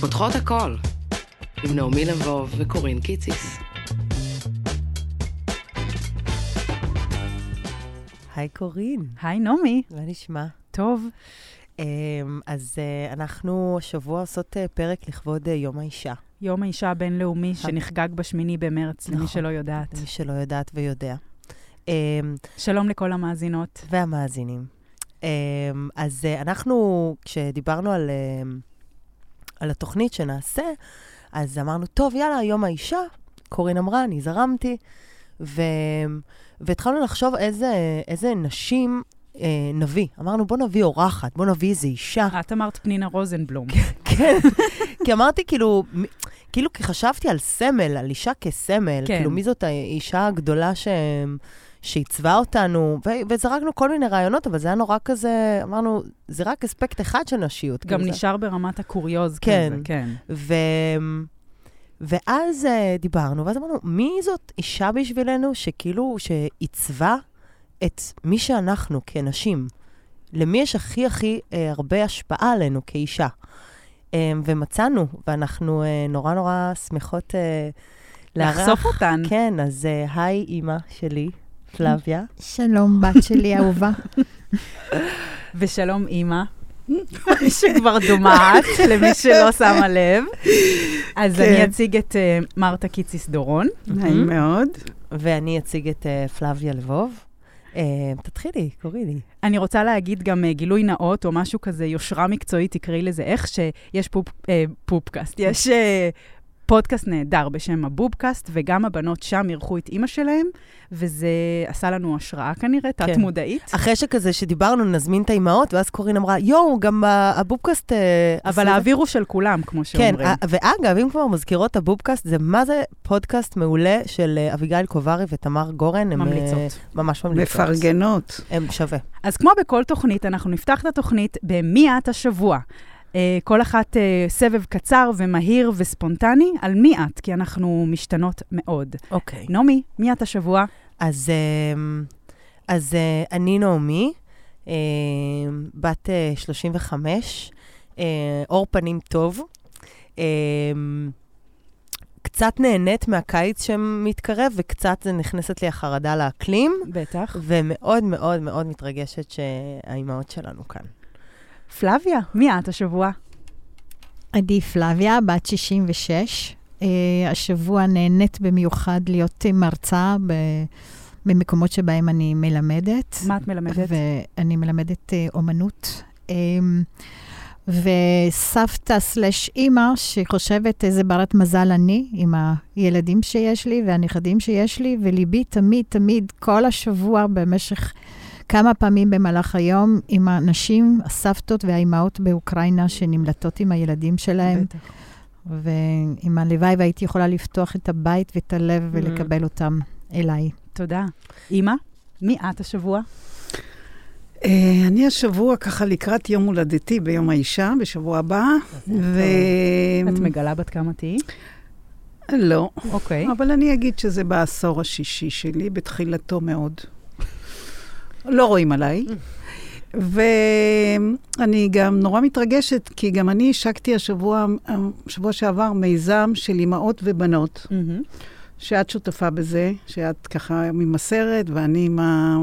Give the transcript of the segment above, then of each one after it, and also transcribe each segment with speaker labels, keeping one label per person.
Speaker 1: פותחות הכל, עם נעמי לבוב וקורין קיציס.
Speaker 2: היי קורין,
Speaker 3: היי נעמי,
Speaker 2: מה נשמע?
Speaker 3: טוב.
Speaker 2: אמ, אז אה, אנחנו השבוע עושות אה, פרק לכבוד אה, יום האישה.
Speaker 3: יום האישה הבינלאומי שנחגג בשמיני במרץ, למי
Speaker 2: נכון.
Speaker 3: שלא יודעת.
Speaker 2: למי שלא יודעת ויודע. אמ,
Speaker 3: שלום לכל המאזינות.
Speaker 2: והמאזינים. אמ, אז אנחנו, כשדיברנו על, על התוכנית שנעשה, אז אמרנו, טוב, יאללה, יום האישה. קורין אמרה, אני זרמתי. ו... והתחלנו לחשוב איזה, איזה נשים אה, נביא. אמרנו, בוא נביא אורחת, בוא נביא איזה אישה.
Speaker 3: את אמרת פנינה רוזנבלום.
Speaker 2: כן, כי אמרתי כאילו, כאילו כי חשבתי על סמל, על אישה כסמל,
Speaker 3: כן.
Speaker 2: כאילו מי זאת האישה הגדולה ש... שעיצבה אותנו, ו- וזרקנו כל מיני רעיונות, אבל זה היה נורא כזה, אמרנו, זה רק אספקט אחד של נשיות.
Speaker 3: גם
Speaker 2: כאילו זה-
Speaker 3: נשאר ברמת הקוריוז
Speaker 2: כן.
Speaker 3: כזה, כן.
Speaker 2: ו... ואז uh, דיברנו, ואז אמרנו, מי זאת אישה בשבילנו שכאילו, שעיצבה את מי שאנחנו כנשים? למי יש הכי הכי uh, הרבה השפעה עלינו כאישה? Um, ומצאנו, ואנחנו uh, נורא נורא שמחות uh,
Speaker 3: לחשוף אותן.
Speaker 2: כן, אז uh, היי, אימא שלי, פלביה.
Speaker 4: שלום, בת שלי אהובה.
Speaker 3: ושלום אימא, שכבר דומעת, למי שלא שמה לב. אז
Speaker 5: כן.
Speaker 3: אני אציג את אה, מרתה קיציס דורון.
Speaker 5: נעים מאוד.
Speaker 2: ואני אציג את uh, פלביה לבוב. Uh, תתחילי, קורי לי.
Speaker 3: אני רוצה להגיד גם אה, גילוי נאות, או משהו כזה, יושרה מקצועית, תקראי לזה איך, שיש פופ, אה, פופקאסט. יש אה, פודקאסט נהדר בשם הבובקאסט, וגם הבנות שם אירחו את אימא שלהם, וזה עשה לנו השראה כנראה,
Speaker 2: כן.
Speaker 3: תת-מודעית.
Speaker 2: אחרי שכזה שדיברנו, נזמין את האימהות, ואז קורין אמרה, יואו, גם הבובקאסט... אה,
Speaker 3: אבל האוויר הוא של כולם, כמו
Speaker 2: כן,
Speaker 3: שאומרים.
Speaker 2: ה- ואגב, אם כבר מזכירות הבובקאסט, זה מה זה פודקאסט מעולה של אה, אביגיל קוברי ותמר גורן. הם,
Speaker 3: ממליצות.
Speaker 2: ממש ממליצות.
Speaker 5: מפרגנות.
Speaker 2: הם שווה.
Speaker 3: אז כמו בכל תוכנית, אנחנו נפתח את התוכנית במי את השבוע. Uh, כל אחת uh, סבב קצר ומהיר וספונטני על מי את, כי אנחנו משתנות מאוד.
Speaker 2: אוקיי.
Speaker 3: נעמי, מי את השבוע?
Speaker 2: אז, אה, אז אה, אני נעמי, אה, בת אה, 35, אה, אור פנים טוב. אה, קצת נהנית מהקיץ שמתקרב, וקצת נכנסת לי החרדה לאקלים,
Speaker 3: בטח.
Speaker 2: ומאוד מאוד מאוד מתרגשת שהאימהות שלנו כאן.
Speaker 3: פלביה, מי את השבוע?
Speaker 4: עדי פלביה, בת 66. Uh, השבוע נהנית במיוחד להיות אה, מרצה ב- במקומות שבהם אני מלמדת.
Speaker 3: מה את מלמדת?
Speaker 4: ואני מלמדת uh, אומנות. Um, וסבתא סלש אימא, שחושבת איזה ברת מזל אני, עם הילדים שיש לי והנכדים שיש לי, וליבי תמיד, תמיד, כל השבוע, במשך כמה פעמים במהלך היום, עם הנשים, הסבתות והאימהות באוקראינה שנמלטות עם הילדים שלהם,
Speaker 3: בטח.
Speaker 4: ועם הלוואי והייתי יכולה לפתוח את הבית ואת הלב ולקבל אותם אליי.
Speaker 3: תודה. אימא, מי את השבוע?
Speaker 5: אה, אני השבוע ככה לקראת יום הולדתי ביום האישה, בשבוע הבא. ו...
Speaker 3: את מגלה בת כמה תהיי?
Speaker 5: לא,
Speaker 3: אוקיי.
Speaker 5: אבל אני אגיד שזה בעשור השישי שלי, בתחילתו מאוד. לא רואים עליי. ואני גם נורא מתרגשת, כי גם אני השקתי השבוע, שבוע שעבר, מיזם של אימהות ובנות.
Speaker 3: מהמם.
Speaker 5: שאת שותפה בזה, שאת ככה ממסרת, ואני עם ה...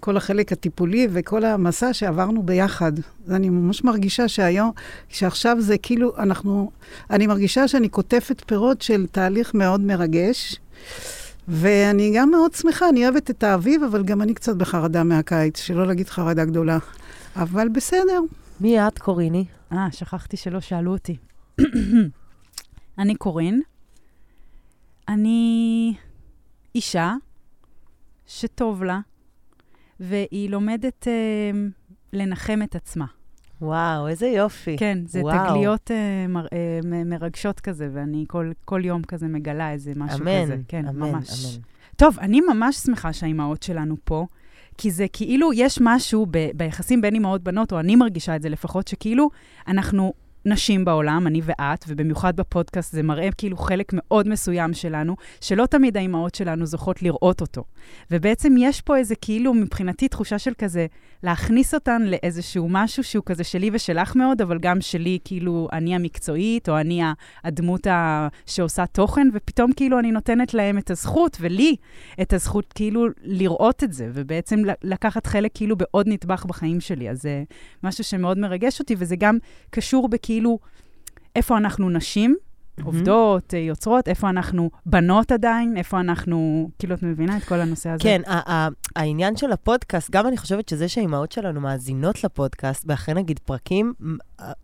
Speaker 5: כל החלק הטיפולי וכל המסע שעברנו ביחד. אני ממש מרגישה שהיום, שעכשיו זה כאילו, אנחנו, אני מרגישה שאני קוטפת פירות של תהליך מאוד מרגש, ואני גם מאוד שמחה, אני אוהבת את האביב, אבל גם אני קצת בחרדה מהקיץ, שלא להגיד חרדה גדולה. אבל בסדר.
Speaker 2: מי את, קוריני?
Speaker 3: אה, שכחתי שלא שאלו אותי. אני קורין. אני אישה שטוב לה, והיא לומדת אה, לנחם את עצמה.
Speaker 2: וואו, איזה יופי.
Speaker 3: כן, זה
Speaker 2: וואו.
Speaker 3: תגליות אה, מר, אה, מ- מרגשות כזה, ואני כל, כל יום כזה מגלה איזה משהו
Speaker 2: אמן,
Speaker 3: כזה. כן,
Speaker 2: אמן,
Speaker 3: ממש.
Speaker 2: אמן.
Speaker 3: טוב, אני ממש שמחה שהאימהות שלנו פה, כי זה כאילו, יש משהו ב, ביחסים בין אימהות בנות, או אני מרגישה את זה לפחות, שכאילו אנחנו נשים בעולם, אני ואת, ובמיוחד בפודקאסט זה מראה כאילו חלק מאוד מסוים שלנו, שלא תמיד האימהות שלנו זוכות לראות אותו. ובעצם יש פה איזה כאילו, מבחינתי, תחושה של כזה, להכניס אותן לאיזשהו משהו שהוא כזה שלי ושלך מאוד, אבל גם שלי, כאילו, אני המקצועית, או אני הדמות ה... שעושה תוכן, ופתאום כאילו אני נותנת להם את הזכות, ולי את הזכות כאילו לראות את זה, ובעצם לקחת חלק כאילו בעוד נדבך בחיים שלי. אז זה משהו שמאוד מרגש אותי, וזה גם קשור בכאילו איפה אנחנו נשים, mm-hmm. עובדות, אה, יוצרות, איפה אנחנו בנות עדיין, איפה אנחנו, כאילו, את מבינה את כל הנושא הזה?
Speaker 2: כן, העניין של הפודקאסט, גם אני חושבת שזה שהאימהות שלנו מאזינות לפודקאסט, ואחרי נגיד פרקים,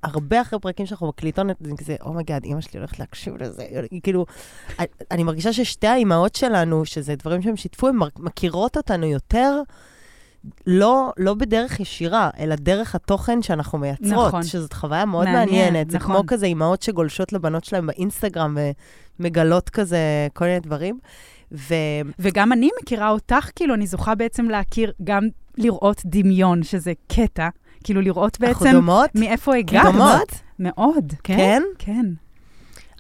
Speaker 2: הרבה אחרי פרקים שאנחנו מקליטות, זה כזה, oh my God, אימא שלי הולכת להקשיב לזה. כאילו, אני מרגישה ששתי האימהות שלנו, שזה דברים שהם שיתפו, הן מכירות אותנו יותר. לא, לא בדרך ישירה, אלא דרך התוכן שאנחנו מייצרות, נכון. שזאת חוויה מאוד מעניין, מעניינת. נכון. זה כמו כזה אימהות שגולשות לבנות שלהם באינסטגרם ומגלות כזה כל מיני דברים. ו...
Speaker 3: וגם אני מכירה אותך, כאילו, אני זוכה בעצם להכיר, גם לראות דמיון, שזה קטע, כאילו לראות בעצם... אנחנו
Speaker 2: דומות?
Speaker 3: מאיפה הגעת.
Speaker 2: דומות?
Speaker 3: מאוד.
Speaker 2: כן? כן.
Speaker 3: כן.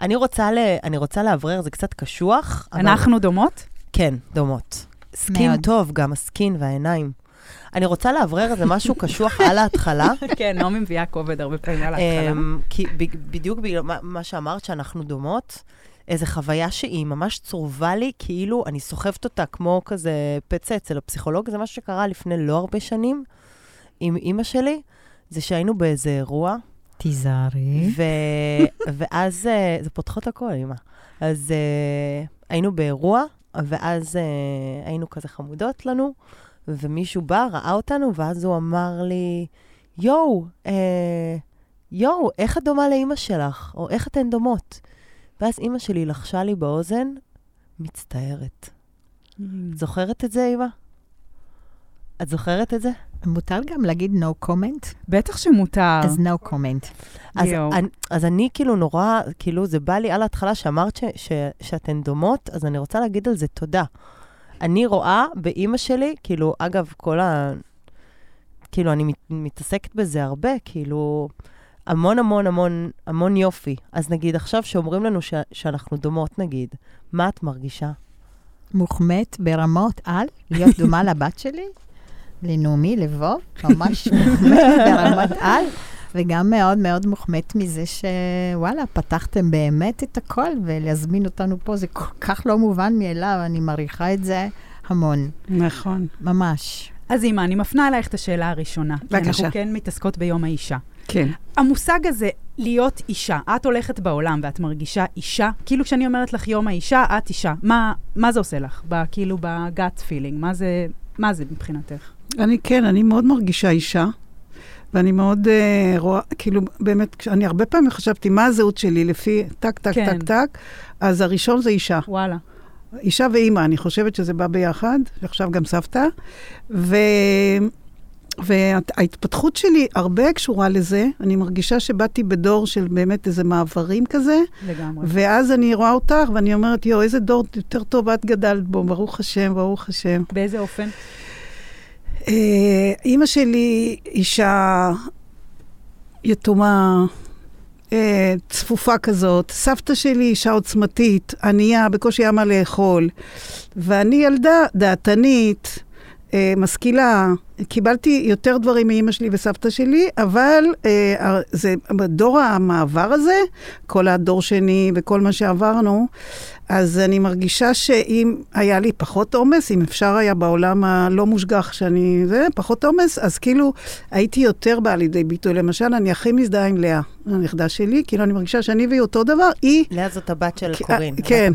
Speaker 2: אני רוצה, ל... אני רוצה לאוורר, זה קצת קשוח.
Speaker 3: אנחנו אבל... דומות?
Speaker 2: כן, דומות. skin מאוד. טוב, גם ה skin והעיניים. אני רוצה לאוורר איזה משהו קשוח על ההתחלה.
Speaker 3: כן, נעמי מביאה כובד הרבה פעמים על ההתחלה. אמ,
Speaker 2: כי בדיוק בגלל מה שאמרת, שאנחנו דומות, איזו חוויה שהיא ממש צרובה לי, כאילו אני סוחבת אותה כמו כזה פצע אצל הפסיכולוג, זה משהו שקרה לפני לא הרבה שנים עם אימא שלי, זה שהיינו באיזה אירוע.
Speaker 4: תיזהרי.
Speaker 2: ואז, אה, זה פותחות הכל, אימא. אז uh, היינו באירוע, ואז uh, היינו כזה חמודות לנו. ומישהו בא, ראה אותנו, ואז הוא אמר לי, יואו, אה, יואו, איך את דומה לאימא שלך? או איך אתן דומות? ואז אימא שלי לחשה לי באוזן, מצטערת. Mm. זוכרת את זה, אימא? את זוכרת את זה?
Speaker 4: מותר גם להגיד no comment?
Speaker 3: בטח שמותר.
Speaker 4: אז no comment.
Speaker 2: אז, אני, אז אני כאילו נורא, כאילו זה בא לי על ההתחלה שאמרת ש, ש, שאתן דומות, אז אני רוצה להגיד על זה תודה. אני רואה באימא שלי, כאילו, אגב, כל ה... כאילו, אני מת, מתעסקת בזה הרבה, כאילו, המון המון המון המון יופי. אז נגיד, עכשיו שאומרים לנו ש, שאנחנו דומות, נגיד, מה את מרגישה?
Speaker 4: מוחמאת ברמות על להיות דומה לבת שלי, לנעמי, לבוב, ממש מוחמאת ברמות על. וגם מאוד מאוד מוחמאת מזה שוואלה, פתחתם באמת את הכל, ולהזמין אותנו פה זה כל כך לא מובן מאליו, אני מעריכה את זה המון.
Speaker 5: נכון.
Speaker 4: ממש.
Speaker 3: אז אימא, אני מפנה אלייך את השאלה הראשונה.
Speaker 5: בבקשה.
Speaker 3: אנחנו כן מתעסקות ביום האישה.
Speaker 5: כן.
Speaker 3: המושג הזה, להיות אישה, את הולכת בעולם ואת מרגישה אישה, כאילו כשאני אומרת לך יום האישה, את אישה. מה, מה זה עושה לך? ב, כאילו ב gut feeling, מה זה, מה זה מבחינתך?
Speaker 5: אני כן, אני מאוד מרגישה אישה. ואני מאוד uh, רואה, כאילו, באמת, אני הרבה פעמים חשבתי, מה הזהות שלי לפי טק, טק, כן. טק, טק, אז הראשון זה אישה.
Speaker 3: וואלה.
Speaker 5: אישה ואימא, אני חושבת שזה בא ביחד, ועכשיו גם סבתא. ו... וההתפתחות שלי הרבה קשורה לזה. אני מרגישה שבאתי בדור של באמת איזה מעברים כזה.
Speaker 3: לגמרי.
Speaker 5: ואז אני רואה אותך ואני אומרת, יואו, איזה דור יותר טוב את גדלת בו, ברוך השם, ברוך השם.
Speaker 3: באיזה אופן?
Speaker 5: אה, אימא שלי אישה יתומה, אה, צפופה כזאת. סבתא שלי אישה עוצמתית, ענייה, בקושי היה מה לאכול. ואני ילדה דעתנית, אה, משכילה. קיבלתי יותר דברים מאימא שלי וסבתא שלי, אבל אה, זה, בדור המעבר הזה, כל הדור שני וכל מה שעברנו, אז אני מרגישה שאם היה לי פחות עומס, אם אפשר היה בעולם הלא מושגח שאני... זה, פחות עומס, אז כאילו הייתי יותר באה לידי ביטוי. למשל, אני הכי מזדהה עם לאה, הנכדה שלי, כאילו אני מרגישה שאני והיא אותו דבר, היא...
Speaker 2: לאה זאת הבת של קורין,
Speaker 5: כן,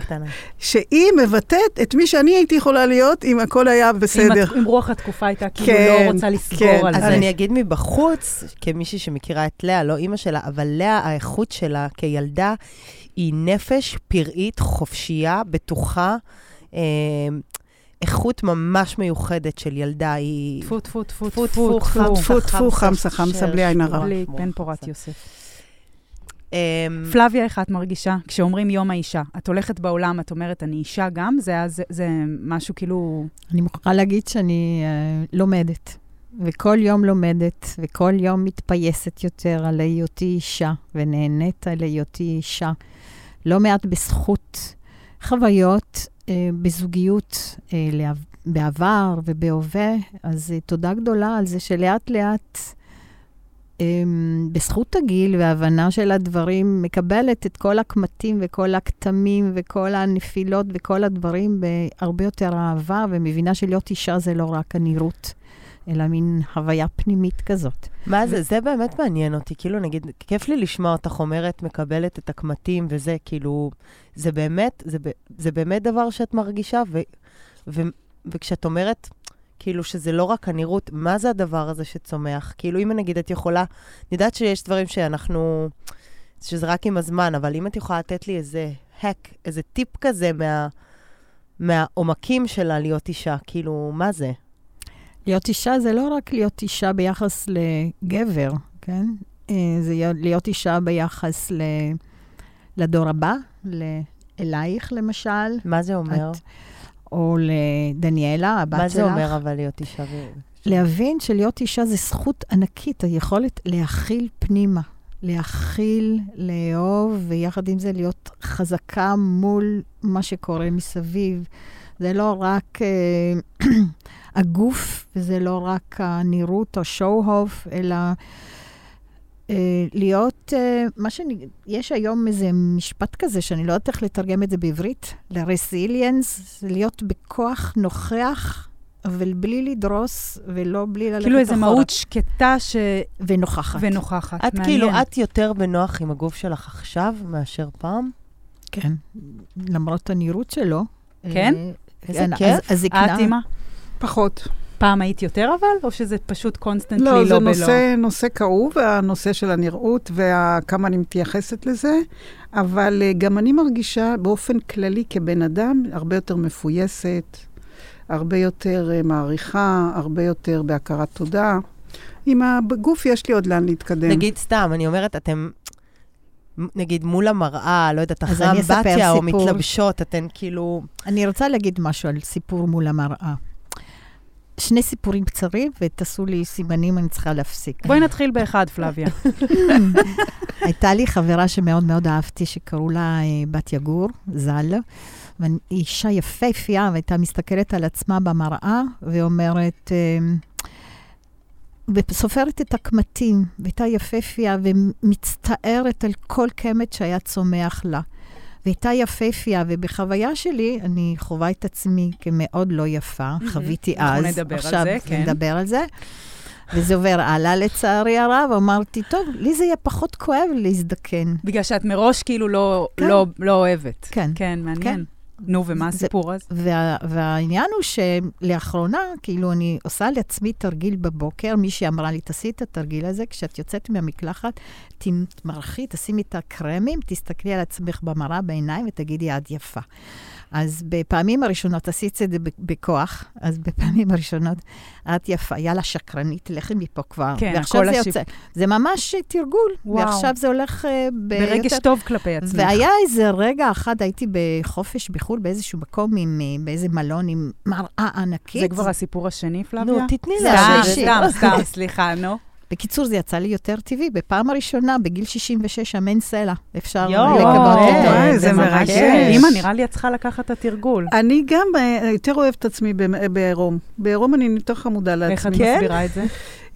Speaker 5: שהיא מבטאת את מי שאני הייתי יכולה להיות אם הכל היה בסדר.
Speaker 3: אם, רוח התקופה הייתה כאילו כן, לא רוצה לסגור כן. על
Speaker 2: אז
Speaker 3: זה.
Speaker 2: אז אני אגיד מבחוץ, כמישהי שמכירה את לאה, לא אימא שלה, אבל לאה, האיכות שלה כילדה, היא נפש פראית, חופשייה, בטוחה. אה, איכות ממש מיוחדת של ילדה, היא...
Speaker 3: טפו, טפו, טפו,
Speaker 5: טפו, טפו, טפו, טפו, חמסה, חמסה, בלי עין הרע.
Speaker 3: בלי בן פורת יוסף. אמ, פלביה, איך את מרגישה? כשאומרים יום האישה, את הולכת בעולם, את אומרת, אני אישה גם? זה, זה, זה משהו כאילו...
Speaker 4: אני מוכרחה להגיד שאני uh, לומדת. וכל יום לומדת, וכל יום מתפייסת יותר על היותי אישה, ונהנית על היותי אישה. לא מעט בזכות חוויות אה, בזוגיות אה, בעבר ובהווה, אז אה, תודה גדולה על זה שלאט-לאט, אה, בזכות הגיל וההבנה של הדברים, מקבלת את כל הקמטים וכל הכתמים וכל הנפילות וכל הדברים בהרבה יותר אהבה, ומבינה שלהיות אישה זה לא רק הנראות, אלא מין חוויה פנימית כזאת.
Speaker 2: מה זה? זה באמת מעניין אותי. כאילו, נגיד, כיף לי לשמוע אותך אומרת, מקבלת את הקמטים וזה, כאילו, זה באמת, זה, זה באמת דבר שאת מרגישה, ו, ו, וכשאת אומרת, כאילו, שזה לא רק הנראות, מה זה הדבר הזה שצומח? כאילו, אם נגיד את יכולה, אני יודעת שיש דברים שאנחנו, שזה רק עם הזמן, אבל אם את יכולה לתת לי איזה hack, איזה טיפ כזה מה, מהעומקים שלה להיות אישה, כאילו, מה זה?
Speaker 4: להיות אישה זה לא רק להיות אישה ביחס לגבר, כן? אה, זה להיות אישה ביחס ל... לדור הבא, ל... אלייך למשל,
Speaker 2: מה זה אומר?
Speaker 4: את, או לדניאלה, הבת שלך.
Speaker 2: מה זה אומר אבל להיות אישה? ו...
Speaker 4: להבין שלהיות אישה זה זכות ענקית, היכולת להכיל פנימה, להכיל, לאהוב, ויחד עם זה להיות חזקה מול מה שקורה מסביב. זה לא רק uh, הגוף, וזה לא רק הנראות או show-off, אלא uh, להיות, uh, מה שאני, יש היום איזה משפט כזה, שאני לא יודעת איך לתרגם את זה בעברית, ל-resilience, זה להיות בכוח נוכח. אבל בלי לדרוס ולא בלי ללכת אחורה.
Speaker 3: כאילו איזו מהות שקטה ש...
Speaker 4: ונוכחת.
Speaker 3: ונוכחת.
Speaker 2: את
Speaker 3: מעניין.
Speaker 2: כאילו, את יותר בנוח עם הגוף שלך עכשיו מאשר פעם?
Speaker 4: כן, למרות הנראות שלו.
Speaker 3: כן?
Speaker 2: איזה כיף.
Speaker 4: אז-.
Speaker 3: את, אימא?
Speaker 5: פחות.
Speaker 3: פעם היית יותר אבל, או שזה פשוט constantly
Speaker 5: לא,
Speaker 3: לא
Speaker 5: זה
Speaker 3: בלא?
Speaker 5: נושא, נושא כאוב, הנושא של הנראות וכמה אני מתייחסת לזה, אבל אה, גם אני מרגישה באופן כללי כבן אדם הרבה יותר מפויסת, הרבה יותר אה, מעריכה, הרבה יותר בהכרת תודה. עם הגוף יש לי עוד לאן להתקדם.
Speaker 2: נגיד סתם, אני אומרת, אתם, נגיד מול המראה, לא יודעת, אחרי אמבטיה או. מתלבשות, אתן כאילו...
Speaker 4: אני רוצה להגיד משהו על סיפור מול המראה. שני סיפורים קצרים, ותעשו לי סימנים, אני צריכה להפסיק.
Speaker 3: בואי נתחיל באחד, פלביה.
Speaker 4: הייתה לי חברה שמאוד מאוד אהבתי, שקראו לה אה, בת יגור, ז"ל, והיא אישה יפהפייה, והייתה מסתכלת על עצמה במראה, ואומרת, אה, וסופרת את הקמטים, והייתה יפהפייה, ומצטערת על כל קמט שהיה צומח לה. והייתה יפהפייה, ובחוויה שלי, אני חווה את עצמי כמאוד לא יפה. חוויתי
Speaker 3: אנחנו
Speaker 4: אז.
Speaker 3: נדבר על
Speaker 4: עכשיו
Speaker 3: זה, כן.
Speaker 4: נדבר על זה. וזה עובר הלאה לצערי הרב, אמרתי, טוב, לי זה יהיה פחות כואב להזדקן.
Speaker 3: בגלל שאת מראש כאילו לא,
Speaker 4: כן.
Speaker 3: לא, לא אוהבת.
Speaker 4: כן.
Speaker 3: כן, מעניין. נו, ומה הסיפור אז?
Speaker 4: וה, והעניין הוא שלאחרונה, כאילו, אני עושה לעצמי תרגיל בבוקר, מישהי אמרה לי, תעשי את התרגיל הזה, כשאת יוצאת מהמקלחת, תמרחי, תשימי את הקרמים, תסתכלי על עצמך במראה בעיניים ותגידי, את יפה. אז בפעמים הראשונות, עשית את זה ב- בכוח, אז בפעמים הראשונות, את יפה, יאללה, שקרנית, לכי מפה כבר.
Speaker 3: כן,
Speaker 4: ועכשיו זה
Speaker 3: השיפ-
Speaker 4: יוצא. זה ממש תרגול,
Speaker 3: וואו.
Speaker 4: ועכשיו זה הולך אה, ביותר...
Speaker 3: ברגש טוב כלפי עצמך.
Speaker 4: והיה איזה רגע אחד, הייתי בחופש בחו"ל, באיזשהו מקום, עם, אה, באיזה מלון עם מראה ענקית.
Speaker 3: זה כבר הסיפור השני, פלביה?
Speaker 2: נו, תתני לה.
Speaker 3: סתם, סתם, סליחה, נו.
Speaker 4: בקיצור, זה יצא לי יותר טבעי. בפעם הראשונה, בגיל 66, אמן סלע. אפשר
Speaker 2: יואו, וואי,
Speaker 4: אותו.
Speaker 5: וואי, זה
Speaker 3: ממש-
Speaker 5: מרגש.
Speaker 3: אימא, נראה לי את צריכה לקחת את התרגול.
Speaker 5: אני גם אה, יותר אוהבת את עצמי במ- בעירום. בעירום אני יותר חמודה לעצמי.
Speaker 3: איך את
Speaker 2: כן?
Speaker 3: מסבירה את זה?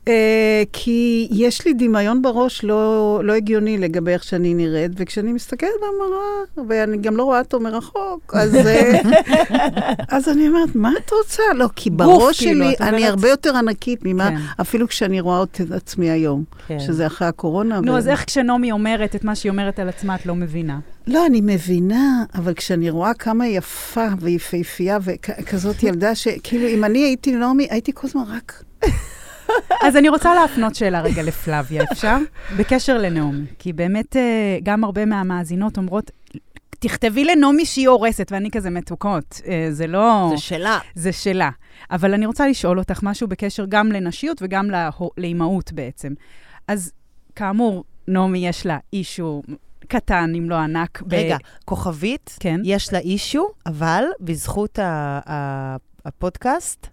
Speaker 5: אה, כי יש לי דמיון בראש לא, לא הגיוני לגבי איך שאני נראית, וכשאני מסתכלת במראה, ואני גם לא רואה אותו מרחוק, אז, אה, אז אני אומרת, מה את רוצה? לא, כי בראש
Speaker 3: כאילו,
Speaker 5: שלי
Speaker 3: את
Speaker 5: אני
Speaker 3: אומרת-
Speaker 5: הרבה יותר ענקית ממה,
Speaker 3: כן.
Speaker 5: אפילו כשאני רואה את עצמי היום,
Speaker 2: כן.
Speaker 5: שזה אחרי הקורונה.
Speaker 3: נו,
Speaker 5: ו-
Speaker 3: אז איך כשנעמי אומרת את מה שהיא אומרת על עצמה, את לא מבינה?
Speaker 5: לא, אני מבינה, אבל כשאני רואה כמה יפה ויפהפייה וכזאת ילדה, שכאילו, אם אני הייתי נעמי, הייתי כל הזמן רק...
Speaker 3: אז אני רוצה להפנות שאלה רגע לפלביה, אפשר? בקשר לנעמי, כי באמת אה, גם הרבה מהמאזינות אומרות, תכתבי לנעמי שהיא הורסת, ואני כזה מתוקות. אה, זה לא...
Speaker 2: זה שלה.
Speaker 3: זה שלה. אבל אני רוצה לשאול אותך משהו בקשר גם לנשיות וגם לאימהות בעצם. אז כאמור, נעמי יש לה אישו קטן, אם לא ענק. ב-
Speaker 2: רגע, כוכבית,
Speaker 3: כן.
Speaker 2: יש לה אישו, אבל בזכות ה- ה- הפודקאסט,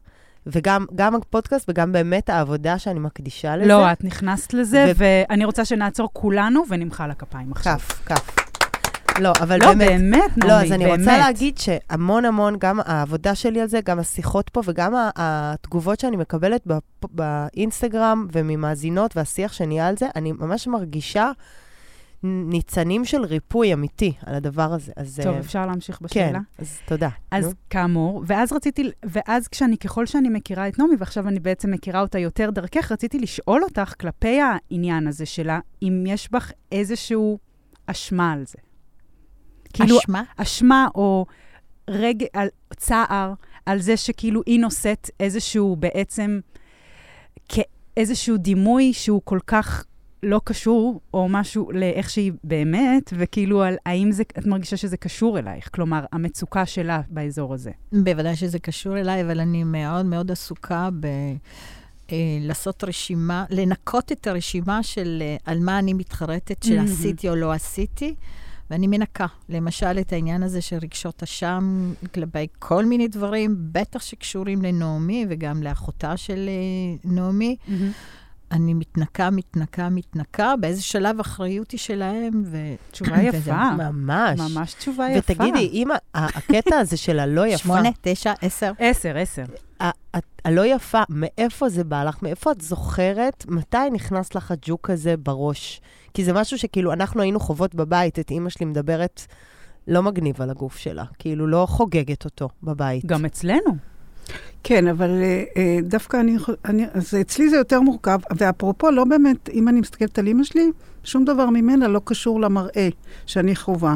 Speaker 2: וגם גם הפודקאסט וגם באמת העבודה שאני מקדישה לזה.
Speaker 3: לא, את נכנסת לזה,
Speaker 2: ו-
Speaker 3: ואני רוצה שנעצור כולנו ונמחא לה כפיים עכשיו.
Speaker 2: כף, כף. לא, אבל
Speaker 3: לא,
Speaker 2: באמת...
Speaker 3: באמת, נעמי,
Speaker 2: לא, אז אני
Speaker 3: באמת.
Speaker 2: רוצה להגיד שהמון המון, גם העבודה שלי על זה, גם השיחות פה וגם התגובות שאני מקבלת באינסטגרם וממאזינות והשיח שנהיה על זה, אני ממש מרגישה ניצנים של ריפוי אמיתי על הדבר הזה. אז,
Speaker 3: טוב,
Speaker 2: אה,
Speaker 3: אפשר להמשיך
Speaker 2: כן,
Speaker 3: בשאלה?
Speaker 2: אז תודה.
Speaker 3: אז
Speaker 2: נו.
Speaker 3: כאמור, ואז רציתי, ואז כשאני, ככל שאני מכירה את נעמי, ועכשיו אני בעצם מכירה אותה יותר דרכך, רציתי לשאול אותך כלפי העניין הזה שלה, אם יש בך איזשהו אשמה על זה. כאילו,
Speaker 4: אשמה?
Speaker 3: אשמה או רגע, על צער, על זה שכאילו היא נושאת איזשהו בעצם, כאיזשהו דימוי שהוא כל כך לא קשור, או משהו לאיך שהיא באמת, וכאילו על האם זה, את מרגישה שזה קשור אלייך? כלומר, המצוקה שלה באזור הזה.
Speaker 4: בוודאי שזה קשור אליי, אבל אני מאוד מאוד עסוקה ב... אה, לעשות רשימה, לנקות את הרשימה של אה, על מה אני מתחרטת שעשיתי או לא עשיתי, ואני מנקה. למשל, את העניין הזה של רגשות אשם כלפי כל מיני דברים, בטח שקשורים לנעמי וגם לאחותה של אה, נעמי. אני מתנקה, מתנקה, מתנקה, באיזה שלב אחריות היא שלהם, ו...
Speaker 3: תשובה יפה.
Speaker 2: ממש.
Speaker 3: ממש תשובה יפה.
Speaker 2: ותגידי, אם הקטע הזה של הלא יפה,
Speaker 4: שמונה, תשע, עשר.
Speaker 3: עשר, עשר.
Speaker 2: הלא יפה, מאיפה זה בא לך? מאיפה את זוכרת? מתי נכנס לך הג'וק הזה בראש? כי זה משהו שכאילו אנחנו היינו חוות בבית, את אימא שלי מדברת לא מגניב על הגוף שלה, כאילו לא חוגגת אותו בבית.
Speaker 3: גם אצלנו.
Speaker 5: כן, אבל אה, אה, דווקא אני, אני, אז אצלי זה יותר מורכב, ואפרופו, לא באמת, אם אני מסתכלת על אימא שלי, שום דבר ממנה לא קשור למראה שאני חווה.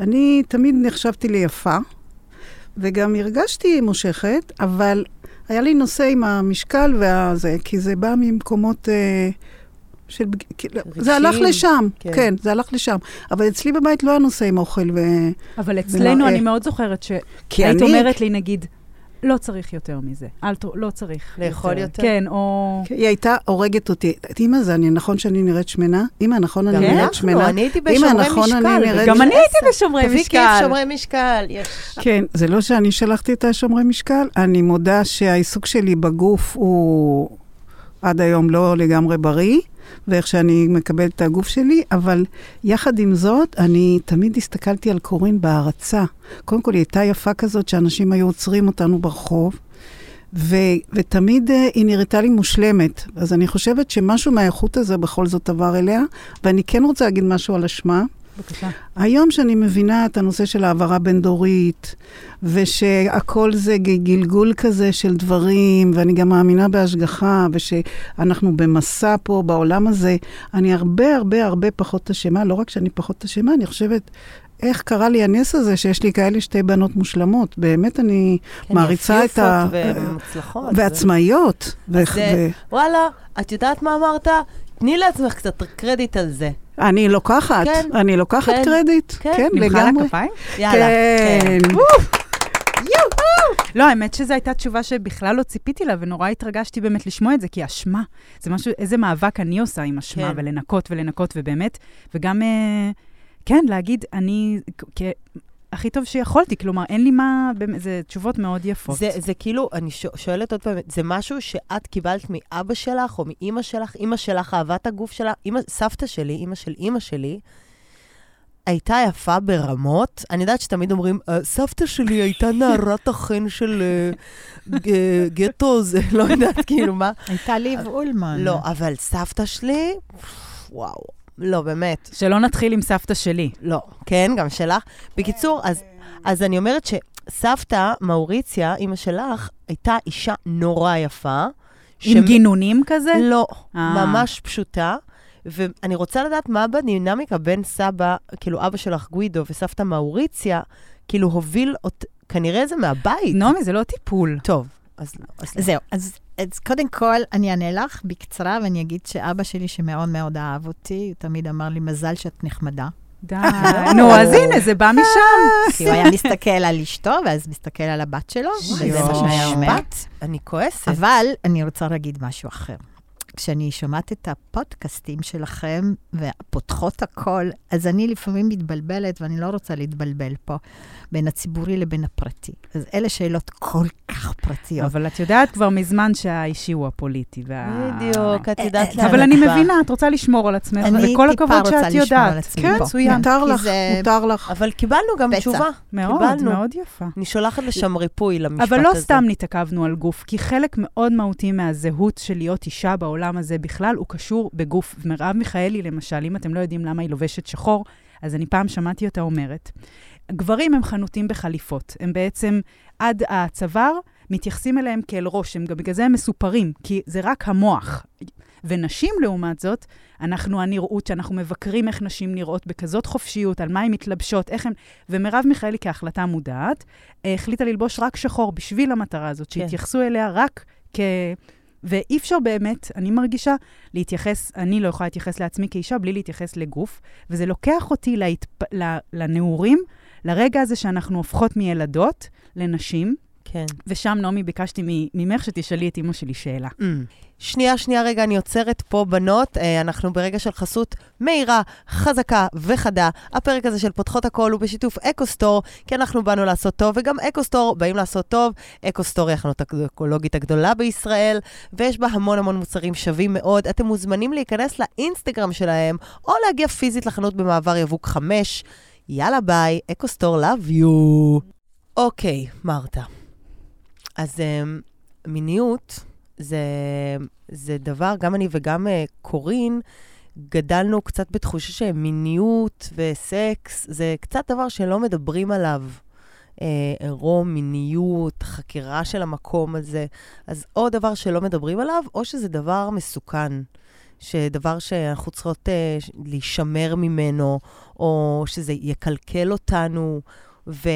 Speaker 5: אני תמיד נחשבתי ליפה, וגם הרגשתי מושכת, אבל היה לי נושא עם המשקל והזה, כי זה בא ממקומות... אה, של... בג- כאילו, זה הלך לשם,
Speaker 2: כן.
Speaker 5: כן. זה הלך לשם. אבל אצלי בבית לא היה נושא עם אוכל ו...
Speaker 3: אבל אצלנו
Speaker 5: ומראה.
Speaker 3: אני מאוד זוכרת שהיית
Speaker 5: אני...
Speaker 3: אומרת לי, נגיד, לא צריך יותר מזה. אל ת... לא צריך.
Speaker 2: לאכול יותר?
Speaker 3: כן, או...
Speaker 5: היא הייתה הורגת אותי. אמא, זה אני, נכון שאני נראית שמנה? אמא, נכון אני
Speaker 2: גם
Speaker 5: נראית
Speaker 2: אנחנו,
Speaker 5: שמנה?
Speaker 2: אני הייתי
Speaker 5: אמא,
Speaker 2: בשומרי
Speaker 5: נכון, אני
Speaker 2: משקל.
Speaker 5: נראית-
Speaker 3: גם אני הייתי. בשומרי
Speaker 2: תביא
Speaker 3: משקל.
Speaker 2: כיף שומרי משקל, יש.
Speaker 5: כן, זה לא שאני שלחתי את השומרי משקל, אני מודה שהעיסוק שלי בגוף הוא עד היום לא לגמרי בריא, ואיך שאני מקבלת את הגוף שלי, אבל יחד עם זאת, אני תמיד הסתכלתי על קורין בהערצה. קודם כל, היא הייתה יפה כזאת שאנשים היו עוצרים אותנו ברחוב. ו- ותמיד uh, היא נראתה לי מושלמת. אז אני חושבת שמשהו מהאיכות הזה בכל זאת עבר אליה, ואני כן רוצה להגיד משהו על אשמה.
Speaker 3: בבקשה.
Speaker 5: היום שאני מבינה את הנושא של העברה בין-דורית, ושהכל זה גלגול כזה של דברים, ואני גם מאמינה בהשגחה, ושאנחנו במסע פה בעולם הזה, אני הרבה הרבה הרבה פחות אשמה, לא רק שאני פחות אשמה, אני חושבת... איך קרה לי הנס הזה שיש לי כאלה שתי בנות מושלמות? באמת אני
Speaker 2: כן,
Speaker 5: מעריצה את ה...
Speaker 2: ומוצלחות.
Speaker 5: ועצמאיות. ו-
Speaker 2: זה- וואלה, את יודעת מה אמרת? תני לעצמך קצת קרדיט על זה.
Speaker 5: אני לוקחת,
Speaker 2: כן,
Speaker 5: אני לוקחת
Speaker 2: כן,
Speaker 5: קרדיט.
Speaker 2: כן.
Speaker 5: כן,
Speaker 3: נמחא לה
Speaker 5: לגמרי.
Speaker 3: כפיים?
Speaker 2: יאללה.
Speaker 5: כן.
Speaker 3: לא, האמת שזו הייתה תשובה שבכלל לא ציפיתי לה, ונורא התרגשתי באמת לשמוע את זה, כי אשמה, זה משהו, איזה מאבק אני עושה עם אשמה,
Speaker 2: כן.
Speaker 3: ולנקות ולנקות, ובאמת, וגם, אה, כן, להגיד, אני, כ- הכי טוב שיכולתי, כלומר, אין לי מה, זה תשובות מאוד יפות.
Speaker 2: זה, זה כאילו, אני שואלת עוד פעם, זה משהו שאת קיבלת מאבא שלך או מאימא שלך? אימא שלך אהבה את הגוף שלה? אימא, סבתא שלי, אימא של אימא שלי, הייתה יפה ברמות. אני יודעת שתמיד אומרים, "אה, סבתא שלי הייתה נערת החן של אה, ג- גטו, זה לא יודעת כאילו מה.
Speaker 4: הייתה ליב אולמן.
Speaker 2: לא, אבל סבתא שלי, וואו, לא, באמת.
Speaker 3: שלא נתחיל עם סבתא שלי.
Speaker 2: לא, כן, גם שלך. בקיצור, אז, אז אני אומרת שסבתא, מאוריציה, אימא שלך, הייתה אישה נורא יפה.
Speaker 3: עם גינונים כזה?
Speaker 2: לא,
Speaker 3: אה.
Speaker 2: ממש פשוטה. ואני רוצה לדעת מה בדינמיקה בין סבא, כאילו אבא שלך גוידו וסבתא מאוריציה, כאילו הוביל, אות... כנראה זה מהבית.
Speaker 3: נעמי, זה לא טיפול.
Speaker 2: טוב, אז לא. אז לא.
Speaker 4: זהו, אז, אז קודם כל, אני אענה לך בקצרה, ואני אגיד שאבא שלי, שמאוד מאוד אהב אותי, הוא תמיד אמר לי, מזל שאת נחמדה.
Speaker 3: די. נו, אז הנה, זה בא משם.
Speaker 4: כי הוא היה מסתכל על אשתו, ואז מסתכל על הבת שלו, וזה מה שהיה אומר.
Speaker 2: משפט, אני כועסת.
Speaker 4: אבל אני רוצה להגיד משהו אחר. כשאני שומעת את הפודקאסטים שלכם ופותחות הכל, אז אני לפעמים מתבלבלת, ואני לא רוצה להתבלבל פה, בין הציבורי לבין הפרטי. אז אלה שאלות כל כך פרטיות.
Speaker 3: אבל את יודעת כבר מזמן שהאישי הוא הפוליטי. וה...
Speaker 2: בדיוק, את
Speaker 4: אה,
Speaker 2: יודעת
Speaker 4: אה,
Speaker 2: לאן
Speaker 3: אבל
Speaker 2: את
Speaker 3: אני
Speaker 2: באה.
Speaker 3: מבינה, את רוצה לשמור על עצמך,
Speaker 4: אני
Speaker 3: וכל
Speaker 4: טיפה
Speaker 3: הכבוד
Speaker 4: רוצה
Speaker 3: שאת
Speaker 4: לשמור
Speaker 3: יודעת.
Speaker 4: על עצמי
Speaker 3: כן. מצוין.
Speaker 5: מותר לך, מותר לך.
Speaker 2: אבל קיבלנו גם. תשובה.
Speaker 3: מאוד,
Speaker 2: קיבלנו.
Speaker 3: מאוד יפה.
Speaker 2: אני שולחת לשם ריפוי למשפט הזה.
Speaker 3: אבל לא סתם נתעכבנו על גוף, כי חלק מאוד מהותי מהזהות של להיות אישה בעולם הזה בכלל, הוא קשור בגוף. מרב מיכאלי, למשל, אם אתם לא יודעים למה היא לובשת שחור, אז אני פעם שמעתי אותה אומרת, גברים הם חנותים בחליפות. הם בעצם, עד הצוואר, מתייחסים אליהם כאל ראש, הם גם בגלל זה הם מסופרים, כי זה רק המוח. ונשים, לעומת זאת, אנחנו הנראות שאנחנו מבקרים איך נשים נראות בכזאת חופשיות, על מה הן מתלבשות, איך הן... ומרב מיכאלי, כהחלטה מודעת, החליטה ללבוש רק שחור בשביל המטרה הזאת,
Speaker 2: כן.
Speaker 3: שהתייחסו אליה רק כ... ואי אפשר באמת, אני מרגישה, להתייחס, אני לא יכולה להתייחס לעצמי כאישה בלי להתייחס לגוף, וזה לוקח אותי להתפ... לנעורים, לרגע הזה שאנחנו הופכות מילדות לנשים,
Speaker 2: כן.
Speaker 3: ושם, נעמי, ביקשתי ממך שתשאלי את אימא שלי שאלה.
Speaker 2: Mm. שנייה, שנייה, רגע, אני עוצרת פה, בנות. אה, אנחנו ברגע של חסות מהירה, חזקה וחדה. הפרק הזה של פותחות הכל הוא בשיתוף אקוסטור, כי אנחנו באנו לעשות טוב, וגם אקוסטור באים לעשות טוב. אקוסטור היא החנות האקולוגית הגדולה בישראל, ויש בה המון המון מוצרים שווים מאוד. אתם מוזמנים להיכנס לאינסטגרם שלהם, או להגיע פיזית לחנות במעבר יבוק 5. יאללה ביי, אקוסטור love you. אוקיי, מרתה. אז um, מיניות זה, זה דבר, גם אני וגם uh, קורין, גדלנו קצת בתחושה שמיניות וסקס זה קצת דבר שלא מדברים עליו. אה, עירום, מיניות, חקירה של המקום הזה. אז או דבר שלא מדברים עליו, או שזה דבר מסוכן. שדבר שאנחנו צריכות אה, להישמר ממנו, או שזה יקלקל אותנו. ו...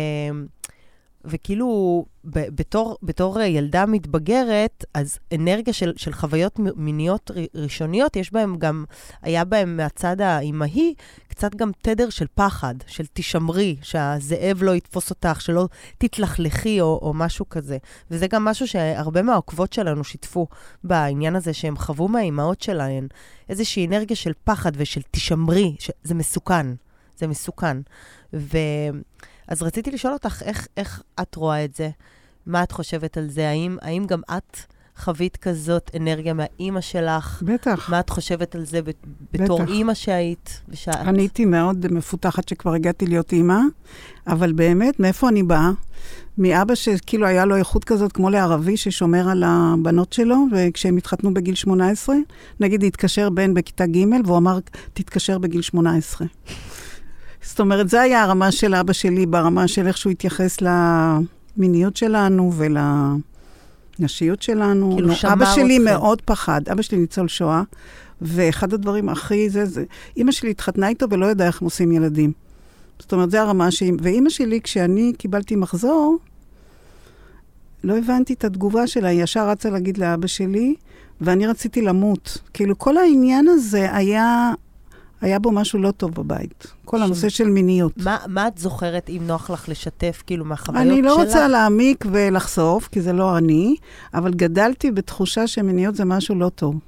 Speaker 2: וכאילו, ב- בתור, בתור אה, ילדה מתבגרת, אז אנרגיה של, של חוויות מיניות ראשוניות, יש בהם גם, היה בהם מהצד האימהי, קצת גם תדר של פחד, של תשמרי, שהזאב לא יתפוס אותך, שלא תתלכלכי או, או משהו כזה. וזה גם משהו שהרבה מהעוקבות שלנו שיתפו בעניין הזה, שהם חוו מהאימהות שלהן, איזושהי אנרגיה של פחד ושל תשמרי, שזה מסוכן, זה מסוכן. ו... אז רציתי לשאול אותך, איך, איך את רואה את זה? מה את חושבת על זה? האם, האם גם את חווית כזאת אנרגיה מהאימא שלך?
Speaker 5: בטח.
Speaker 2: מה את חושבת על זה בתור
Speaker 5: בטח.
Speaker 2: אימא שהיית? ושאת...
Speaker 5: אני הייתי מאוד מפותחת שכבר הגעתי להיות אימא, אבל באמת, מאיפה אני באה? מאבא שכאילו היה לו איכות כזאת כמו לערבי ששומר על הבנות שלו, וכשהם התחתנו בגיל 18, נגיד התקשר בן בכיתה ג' והוא אמר, תתקשר בגיל 18. זאת אומרת, זה היה הרמה של אבא שלי, ברמה של איך שהוא התייחס למיניות שלנו ולנשיות שלנו.
Speaker 2: כאילו שמר
Speaker 5: אבא שלי. מאוד פחד, אבא שלי ניצול שואה, ואחד הדברים הכי זה, זה, אימא שלי התחתנה איתו ולא ידעה איך עושים ילדים. זאת אומרת, זה הרמה שהיא... ואימא שלי, כשאני קיבלתי מחזור, לא הבנתי את התגובה שלה, היא ישר רצה להגיד לאבא שלי, ואני רציתי למות. כאילו, כל העניין הזה היה, היה בו משהו לא טוב בבית. כל
Speaker 2: ש-
Speaker 5: הנושא של מיניות.
Speaker 2: מה, מה את זוכרת, אם נוח לך לשתף, כאילו, מהחוויות
Speaker 5: אני לא
Speaker 2: שלך?
Speaker 5: רוצה להעמיק ולחשוף, כי זה לא אני, אבל גדלתי בתחושה שמיניות זה משהו לא טוב.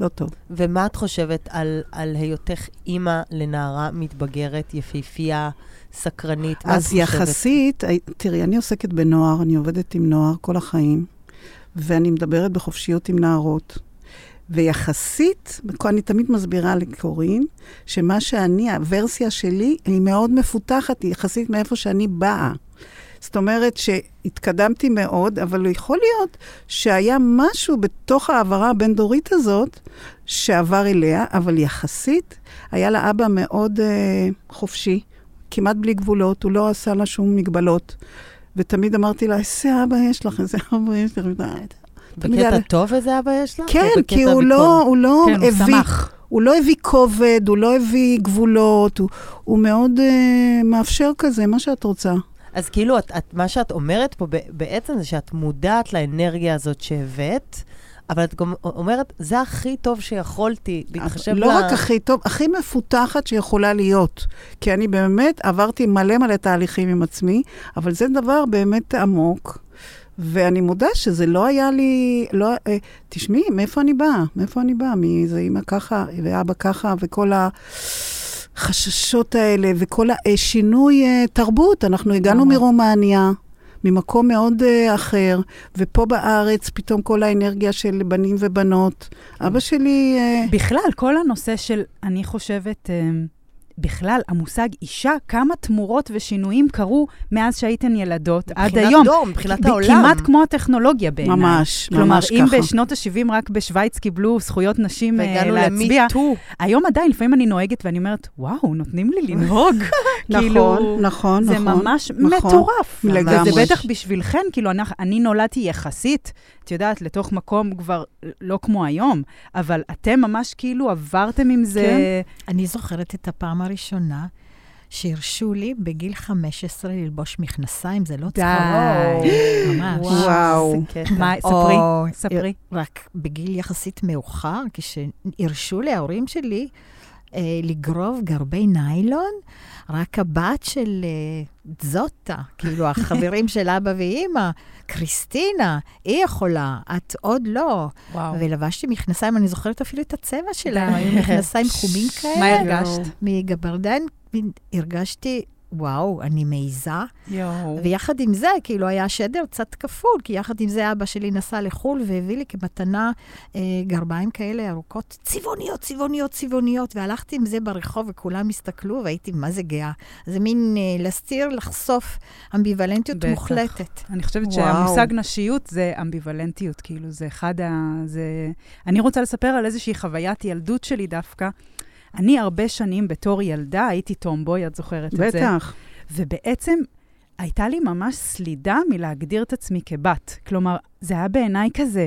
Speaker 5: לא טוב.
Speaker 2: ומה את חושבת על, על היותך אימא לנערה מתבגרת, יפהפייה, סקרנית?
Speaker 5: אז? יחסית, הי- תראי, אני עוסקת בנוער, אני עובדת עם נוער כל החיים, ואני מדברת בחופשיות עם נערות. ויחסית, אני תמיד מסבירה לקורין, שמה שאני, הוורסיה שלי, היא מאוד מפותחת, היא יחסית מאיפה שאני באה. זאת אומרת שהתקדמתי מאוד, אבל יכול להיות שהיה משהו בתוך ההעברה הבין-דורית הזאת שעבר אליה, אבל יחסית היה לה אבא מאוד אה, חופשי, כמעט בלי גבולות, הוא לא עשה לה שום מגבלות. ותמיד אמרתי לה, איזה אבא יש לך, איזה אבא יש לך.
Speaker 2: בקטע
Speaker 5: היה-
Speaker 2: טוב איזה אבא יש לך?
Speaker 5: כן, כי הוא לא? הוא לא
Speaker 3: כן, הוא
Speaker 5: הביא...
Speaker 3: שמח.
Speaker 5: הוא לא הביא כובד, הוא לא הביא גבולות, הוא, הוא מאוד uh, מאפשר כזה, מה שאת רוצה.
Speaker 2: אז כאילו, את, את, מה שאת אומרת פה בעצם זה שאת מודעת לאנרגיה הזאת שהבאת, אבל את גם אומרת, זה הכי טוב שיכולתי, בהתחשב
Speaker 5: לא רק הכי טוב, הכי מפותחת שיכולה להיות. כי אני באמת עברתי מלא מלא תהליכים עם עצמי, אבל זה דבר באמת עמוק. ואני מודה שזה לא היה לי, לא, אה, תשמעי, מאיפה אני באה? מאיפה אני באה? מאיזה אימא ככה ואבא ככה, וכל החששות האלה, וכל השינוי אה, תרבות. אנחנו הגענו. מרומניה, ממקום מאוד אה, אחר, ופה בארץ פתאום כל האנרגיה של בנים ובנות. אבא שלי... אה,
Speaker 3: בכלל, כל הנושא של, אני חושבת, אה, בכלל, המושג אישה, כמה תמורות ושינויים קרו מאז שהייתן ילדות עד
Speaker 2: מבחינת
Speaker 3: היום.
Speaker 2: דור, מבחינת העולם.
Speaker 3: כמעט כמו הטכנולוגיה בעיניי.
Speaker 5: ממש,
Speaker 3: כלומר,
Speaker 5: ממש
Speaker 3: אם
Speaker 5: ככה.
Speaker 3: בשנות ה-70 רק בשוויץ קיבלו זכויות נשים
Speaker 2: והגענו
Speaker 3: להצביע,
Speaker 2: למיטו.
Speaker 3: היום עדיין, לפעמים אני נוהגת ואני אומרת, וואו, נותנים לי לנהוג. כאילו,
Speaker 5: נכון, נכון,
Speaker 3: זה
Speaker 5: נכון.
Speaker 3: ממש
Speaker 5: נכון.
Speaker 3: מטורף.
Speaker 5: לגמרי.
Speaker 3: וזה בטח בשבילכן, כאילו, אני, אני נולדתי יחסית, את יודעת, לתוך מקום כבר לא כמו היום, אבל אתם ממש כאילו עברתם עם זה...
Speaker 5: כן.
Speaker 4: אני זוכרת את הפעם הראשונה שהרשו לי בגיל 15 ללבוש מכנסיים, זה לא. צחוק. ממש.
Speaker 5: וואו.
Speaker 3: מה, ספרי, ספרי.
Speaker 4: רק בגיל יחסית מאוחר, כשהרשו לי ההורים שלי לגרוב גרבי ניילון, רק הבת של אה, זוטה, כאילו החברים של אבא ואימא, קריסטינה, היא יכולה, את עוד לא.
Speaker 3: וואו.
Speaker 4: ולבשתי מכנסיים, אני זוכרת אפילו את הצבע שלהם,
Speaker 3: די.
Speaker 4: היו מכנסיים חומים כאלה.
Speaker 3: מה הרגשת?
Speaker 4: מגברדן הרגשתי, וואו, אני מעיזה.
Speaker 3: יואו.
Speaker 4: ויחד עם זה, כאילו, היה שדר קצת כפול, כי יחד עם זה אבא שלי נסע לחו"ל והביא לי כמתנה אה, גרביים כאלה ארוכות, צבעוניות, צבעוניות, צבעוניות, והלכתי עם זה ברחוב וכולם הסתכלו והייתי מה זה גאה. זה מין אה, להסתיר, לחשוף אמביוולנטיות
Speaker 3: בטח.
Speaker 4: מוחלטת.
Speaker 3: אני חושבת
Speaker 4: וואו.
Speaker 3: שהמושג נשיות זה אמביוולנטיות, כאילו, זה אחד ה... זה... אני רוצה לספר על איזושהי חוויית ילדות שלי דווקא. אני הרבה שנים בתור ילדה הייתי טומבוי, את זוכרת את זה?
Speaker 5: בטח.
Speaker 3: ובעצם הייתה לי ממש סלידה מלהגדיר את עצמי כבת. כלומר, זה היה בעיניי כזה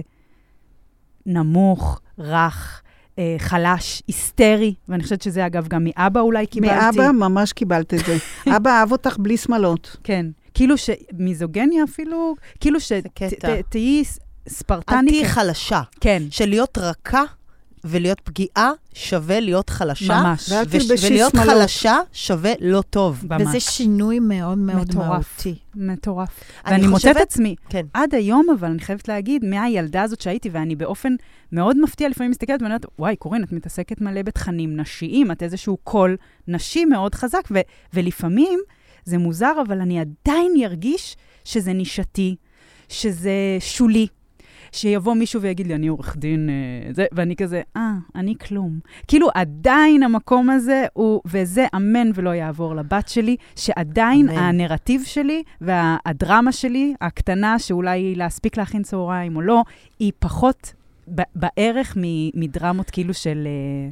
Speaker 3: נמוך, רך, אה, חלש, היסטרי, ואני חושבת שזה, אגב, גם מאבא אולי קיבלתי.
Speaker 5: מאבא ממש קיבלת את זה. אבא אהב אותך בלי שמלות.
Speaker 3: כן. כאילו שמיזוגניה אפילו, כאילו
Speaker 2: קטע.
Speaker 3: שתהיי ספרטנית.
Speaker 2: תהיי חלשה.
Speaker 3: כן.
Speaker 2: של להיות רכה ולהיות פגיעה שווה להיות חלשה.
Speaker 3: ממש.
Speaker 5: ואל תלבשי
Speaker 2: ולהיות
Speaker 5: שמלות.
Speaker 2: חלשה שווה לא טוב.
Speaker 3: ממש.
Speaker 4: וזה שינוי מאוד מאוד
Speaker 3: מטורף.
Speaker 4: מהותי.
Speaker 3: מטורף.
Speaker 2: אני
Speaker 3: ואני מוצאת
Speaker 2: חושבת-
Speaker 3: עצמי,
Speaker 2: כן.
Speaker 3: עד היום, אבל אני חייבת להגיד, מהילדה הזאת שהייתי, ואני באופן מאוד מפתיע לפעמים מסתכלת ואני אומרת, וואי, קורין, את מתעסקת מלא בתכנים נשיים, את איזשהו קול נשי מאוד חזק, ו- ולפעמים זה מוזר, אבל אני עדיין ארגיש שזה נישתי, שזה שולי. שיבוא מישהו ויגיד לי, אני עורך דין, אה, זה, ואני כזה, אה, אני כלום. כאילו, עדיין המקום הזה הוא, וזה אמן ולא יעבור לבת שלי, שעדיין
Speaker 2: אמן.
Speaker 3: הנרטיב שלי והדרמה שלי, הקטנה, שאולי היא להספיק להכין צהריים או לא, היא פחות בערך מדרמות כאילו של... אה,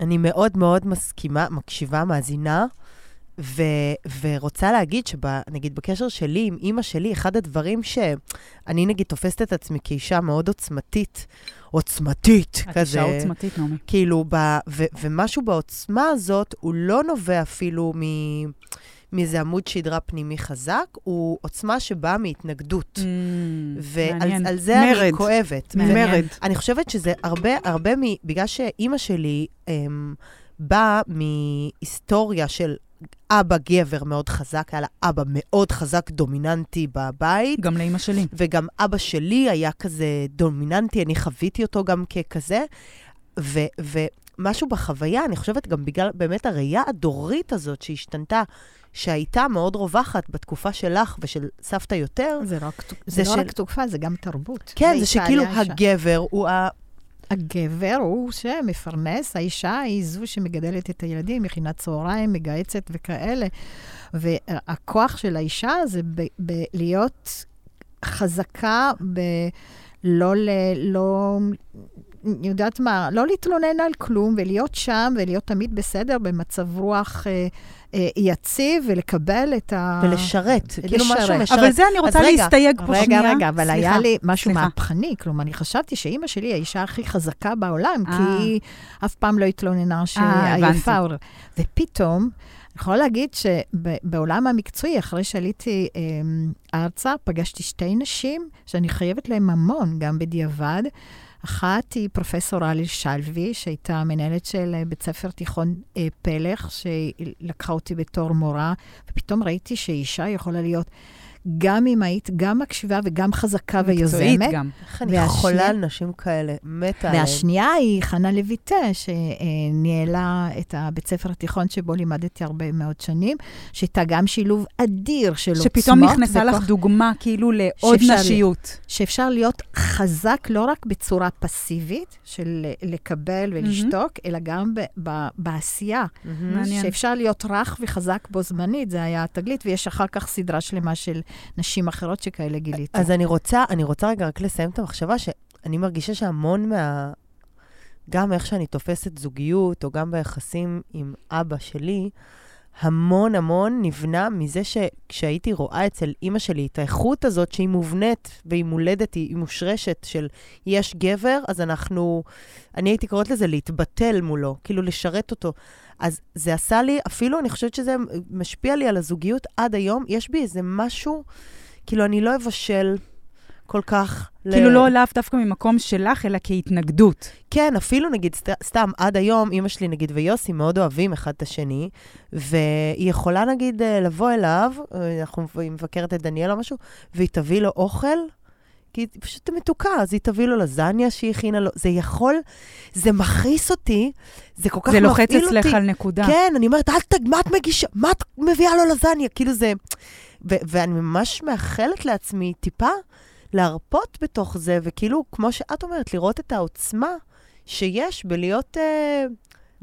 Speaker 2: אני מאוד מאוד מסכימה, מקשיבה, מאזינה, ו, ורוצה להגיד שנגיד בקשר שלי עם אימא שלי, אחד הדברים שאני נגיד תופסת את עצמי כאישה מאוד עוצמתית, עוצמתית,
Speaker 3: את
Speaker 2: כזה.
Speaker 3: אישה עוצמתית, נעמי.
Speaker 2: כאילו, ב, ו, ומשהו בעוצמה הזאת, הוא לא נובע אפילו מ, מאיזה עמוד שדרה פנימי חזק, הוא עוצמה שבאה מהתנגדות. ועל
Speaker 3: מעניין.
Speaker 2: על זה אני
Speaker 5: מרד.
Speaker 2: כואבת.
Speaker 3: מעניין.
Speaker 5: מרד.
Speaker 2: אני חושבת שזה הרבה, הרבה מ... בגלל שאימא שלי אמ, באה מהיסטוריה של אבא גבר מאוד חזק, היה לה אבא מאוד חזק, דומיננטי בבית,
Speaker 3: גם לאימא שלי.
Speaker 2: וגם אבא שלי היה כזה דומיננטי, אני חוויתי אותו גם ככזה. ו... ומשהו בחוויה, אני חושבת גם בגלל באמת הראייה הדורית הזאת שהשתנתה, שהייתה מאוד רווחת בתקופה שלך ושל סבתא יותר,
Speaker 4: זה, רק,
Speaker 2: זה
Speaker 4: זה לא
Speaker 2: של-
Speaker 4: רק תקופה, זה גם תרבות.
Speaker 2: כן, זה שכאילו
Speaker 4: ש-
Speaker 2: הגבר הוא ה...
Speaker 4: הגבר הוא שמפרנס, האישה היא זו שמגדלת את הילדים, מכינה צהריים, מגהצת וכאלה. והכוח של האישה זה להיות חזקה, ב... לא ל... לא... אני יודעת מה, לא להתלונן על כלום ולהיות שם ולהיות תמיד בסדר, במצב רוח אה, יציב ולקבל את ה...
Speaker 2: ולשרת, כאילו משהו. משרת.
Speaker 3: אבל זה אני רוצה
Speaker 2: רגע,
Speaker 3: להסתייג פה
Speaker 4: רגע,
Speaker 3: שנייה.
Speaker 4: רגע, אבל
Speaker 3: סליחה,
Speaker 4: היה לי משהו
Speaker 3: סליחה.
Speaker 4: מהפכני. כלומר, אני חשבתי שאימא שלי היא האישה הכי חזקה בעולם,
Speaker 3: אה.
Speaker 4: כי היא אף פעם לא התלוננה
Speaker 3: הבנתי.
Speaker 4: שעייפה. או- ופתאום, אני יכולה להגיד שבעולם המקצועי, אחרי שעליתי אמ, ארצה, פגשתי שתי נשים שאני חייבת להן המון, גם בדיעבד. אחת היא פרופסור אלי שלוי, שהייתה מנהלת של אה, בית ספר תיכון אה, פלך, שהיא לקחה אותי בתור מורה, ופתאום ראיתי שאישה יכולה להיות גם אמהית, גם מקשיבה וגם חזקה ויוזמת.
Speaker 3: מקצועית גם.
Speaker 2: איך אני חולה על נשים כאלה, מתה עליהן.
Speaker 4: והשנייה היא חנה לויטה, שניהלה את הבית ספר התיכון שבו לימדתי הרבה מאוד שנים, שהייתה גם שילוב אדיר של עוצמות.
Speaker 3: שפתאום נכנסה
Speaker 4: וכוח-
Speaker 3: לך דוגמה כאילו לעוד
Speaker 4: שאפשר-
Speaker 3: נשיות.
Speaker 4: שאפשר להיות חזק לא רק בצורה פסיבית, של לקבל ולשתוק, אלא גם ב- ב- בעשייה.
Speaker 3: מעניין.
Speaker 4: שאפשר להיות רך וחזק בו זמנית, זה היה התגלית, ויש אחר כך סדרה שלמה של נשים אחרות שכאלה גיליתי.
Speaker 2: אז אני רוצה, אני רוצה רגע רק לסיים את המחשבה שאני מרגישה שהמון מה... גם איך שאני תופסת זוגיות, או גם ביחסים עם אבא שלי, המון המון נבנה מזה שכשהייתי רואה אצל אימא שלי את האיכות הזאת שהיא מובנית והיא מולדת, היא מושרשת של יש גבר, אז אנחנו, אני הייתי קוראת לזה להתבטל מולו, כאילו לשרת אותו. אז זה עשה לי, אפילו אני חושבת שזה משפיע לי על הזוגיות עד היום, יש בי איזה משהו, כאילו אני לא אבשל כל כך.
Speaker 3: כאילו לא לאו דווקא ממקום שלך, אלא כהתנגדות.
Speaker 2: כן, אפילו נגיד, סת, סתם, עד היום, אימא שלי נגיד ויוסי מאוד אוהבים אחד את השני, והיא יכולה נגיד אה, לבוא אליו, אה, אנחנו, היא מבקרת את דניאל או משהו, והיא תביא לו אוכל, כי היא פשוט מתוקה, אז היא תביא לו לזניה שהיא הכינה לו. זה יכול, זה מכעיס אותי, זה כל כך
Speaker 3: זה
Speaker 2: מפעיל
Speaker 3: לוחץ
Speaker 2: אותי.
Speaker 3: אצלך על נקודה.
Speaker 2: כן, אני אומרת, אל תג, מה את מגישה? מה את מביאה לו לזניה? כאילו זה... ו- ואני ממש מאחלת לעצמי טיפה להרפות בתוך זה, וכאילו, כמו שאת אומרת, לראות את העוצמה שיש בלהיות אה,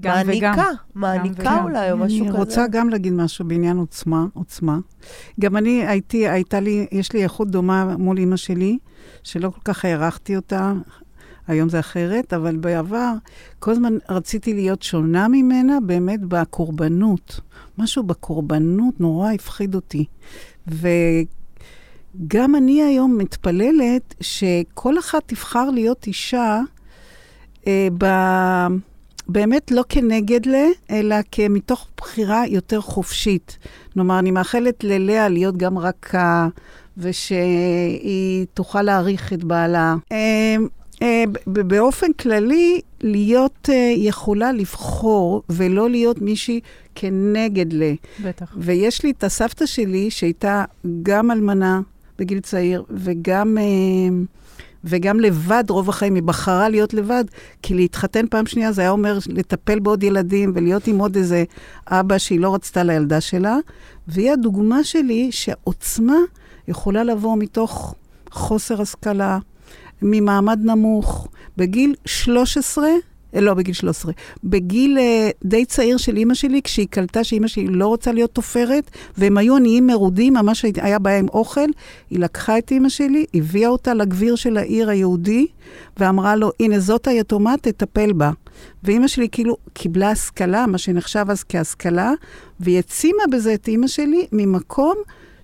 Speaker 3: גם
Speaker 2: מעניקה,
Speaker 3: וגם.
Speaker 2: מעניקה
Speaker 3: וגם.
Speaker 2: אולי, או משהו
Speaker 5: אני
Speaker 2: כזה.
Speaker 5: רוצה גם להגיד משהו בעניין עוצמה, עוצמה. גם אני הייתי, הייתה לי, יש לי איכות דומה מול אימא שלי, שלא כל כך הערכתי אותה. היום זה אחרת, אבל בעבר כל הזמן רציתי להיות שונה ממנה באמת בקורבנות. משהו בקורבנות נורא הפחיד אותי. וגם אני היום מתפללת שכל אחת תבחר להיות אישה אה, ב... באמת לא כנגד ל, אלא כמתוך בחירה יותר חופשית. כלומר, אני מאחלת ללאה להיות גם רכה, ושהיא תוכל להעריך את בעלה. אה, אה, באופן כללי, להיות אה, יכולה לבחור ולא להיות מישהי כנגד ל.
Speaker 3: בטח.
Speaker 5: ויש לי את הסבתא שלי, שהייתה גם אלמנה בגיל צעיר, וגם, וגם לבד רוב החיים. היא בחרה להיות לבד, כי להתחתן פעם שנייה זה היה אומר לטפל בעוד ילדים ולהיות עם עוד איזה אבא שהיא לא רצתה לילדה שלה. והיא הדוגמה שלי שעוצמה יכולה לבוא מתוך חוסר השכלה, ממעמד נמוך. בגיל 13, אה, לא בגיל 13, בגיל אה, די צעיר של אימא שלי, כשהיא קלטה שאימא שלי לא רוצה להיות תופרת, והם היו עניים מרודים, ממש היה בעיה עם אוכל, היא לקחה את אימא שלי, הביאה אותה לגביר של העיר היהודי, ואמרה לו, הנה זאת היתומה, תטפל בה. ואימא שלי כאילו קיבלה השכלה, מה שנחשב אז כהשכלה, והיא העצימה בזה את אימא שלי ממקום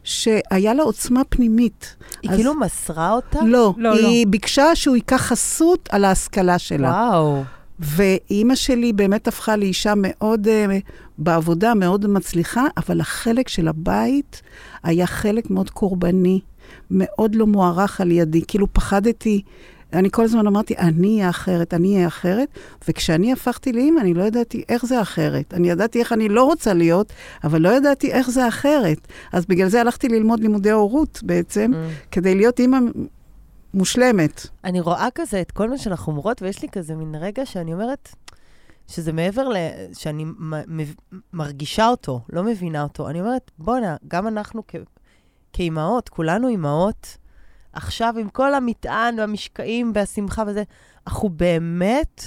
Speaker 5: שהיה לה עוצמה פנימית.
Speaker 2: היא
Speaker 5: אז-
Speaker 2: כאילו מסרה אותה?
Speaker 5: לא,
Speaker 3: לא,
Speaker 5: היא ביקשה שהוא ייקח חסות על ההשכלה שלה.
Speaker 2: וואו.
Speaker 5: ואימא שלי באמת הפכה לאישה מאוד, uh, בעבודה מאוד מצליחה, אבל החלק של הבית היה חלק מאוד קורבני, מאוד לא מוערך על ידי. כאילו פחדתי, אני כל הזמן אמרתי, אני אהיה אחרת, אני אהיה אחרת, וכשאני הפכתי לאימא, אני לא ידעתי איך זה אחרת. אני ידעתי איך אני לא רוצה להיות, אבל לא ידעתי איך זה אחרת. אז בגלל זה הלכתי ללמוד לימודי הורות בעצם,
Speaker 2: Mm.
Speaker 5: כדי להיות אימא מושלמת.
Speaker 2: אני רואה כזה את כל מה שאנחנו אומרות, ויש לי כזה מין רגע שאני אומרת, שזה מעבר ל... שאני מרגישה אותו, לא מבינה אותו. אני אומרת, בואנה, גם אנחנו. כאימהות, כולנו אימהות, עכשיו עם כל המטען והמשקעים והשמחה וזה, אנחנו באמת,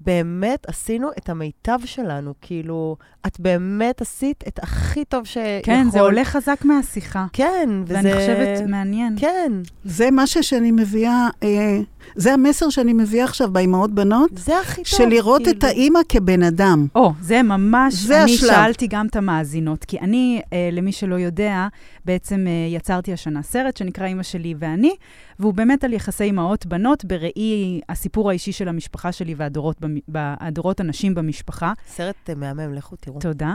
Speaker 2: באמת עשינו את המיטב שלנו. כאילו, את באמת עשית את הכי טוב שיכול.
Speaker 3: כן, זה עולה חזק מהשיחה.
Speaker 2: כן, וזה...
Speaker 3: ואני חושבת, מעניין.
Speaker 2: כן,
Speaker 5: זה משהו שאני מביאה, אה, זה המסר שאני מביאה עכשיו באימהות בנות,
Speaker 2: זה הכי טוב.
Speaker 5: של לראות
Speaker 2: כאילו.
Speaker 5: את האימא כבן אדם.
Speaker 3: או, זה ממש,
Speaker 5: זה
Speaker 3: אני
Speaker 5: השלב.
Speaker 3: שאלתי גם את המאזינות, כי אני, אה, למי שלא יודע, בעצם אה, יצרתי השנה סרט שנקרא אימא שלי ואני, והוא באמת על יחסי אימהות-בנות בראי הסיפור האישי של המשפחה שלי והדורות, במ- הדורות הנשים במשפחה.
Speaker 2: סרט אה, מהמם, לכו תראו.
Speaker 3: תודה.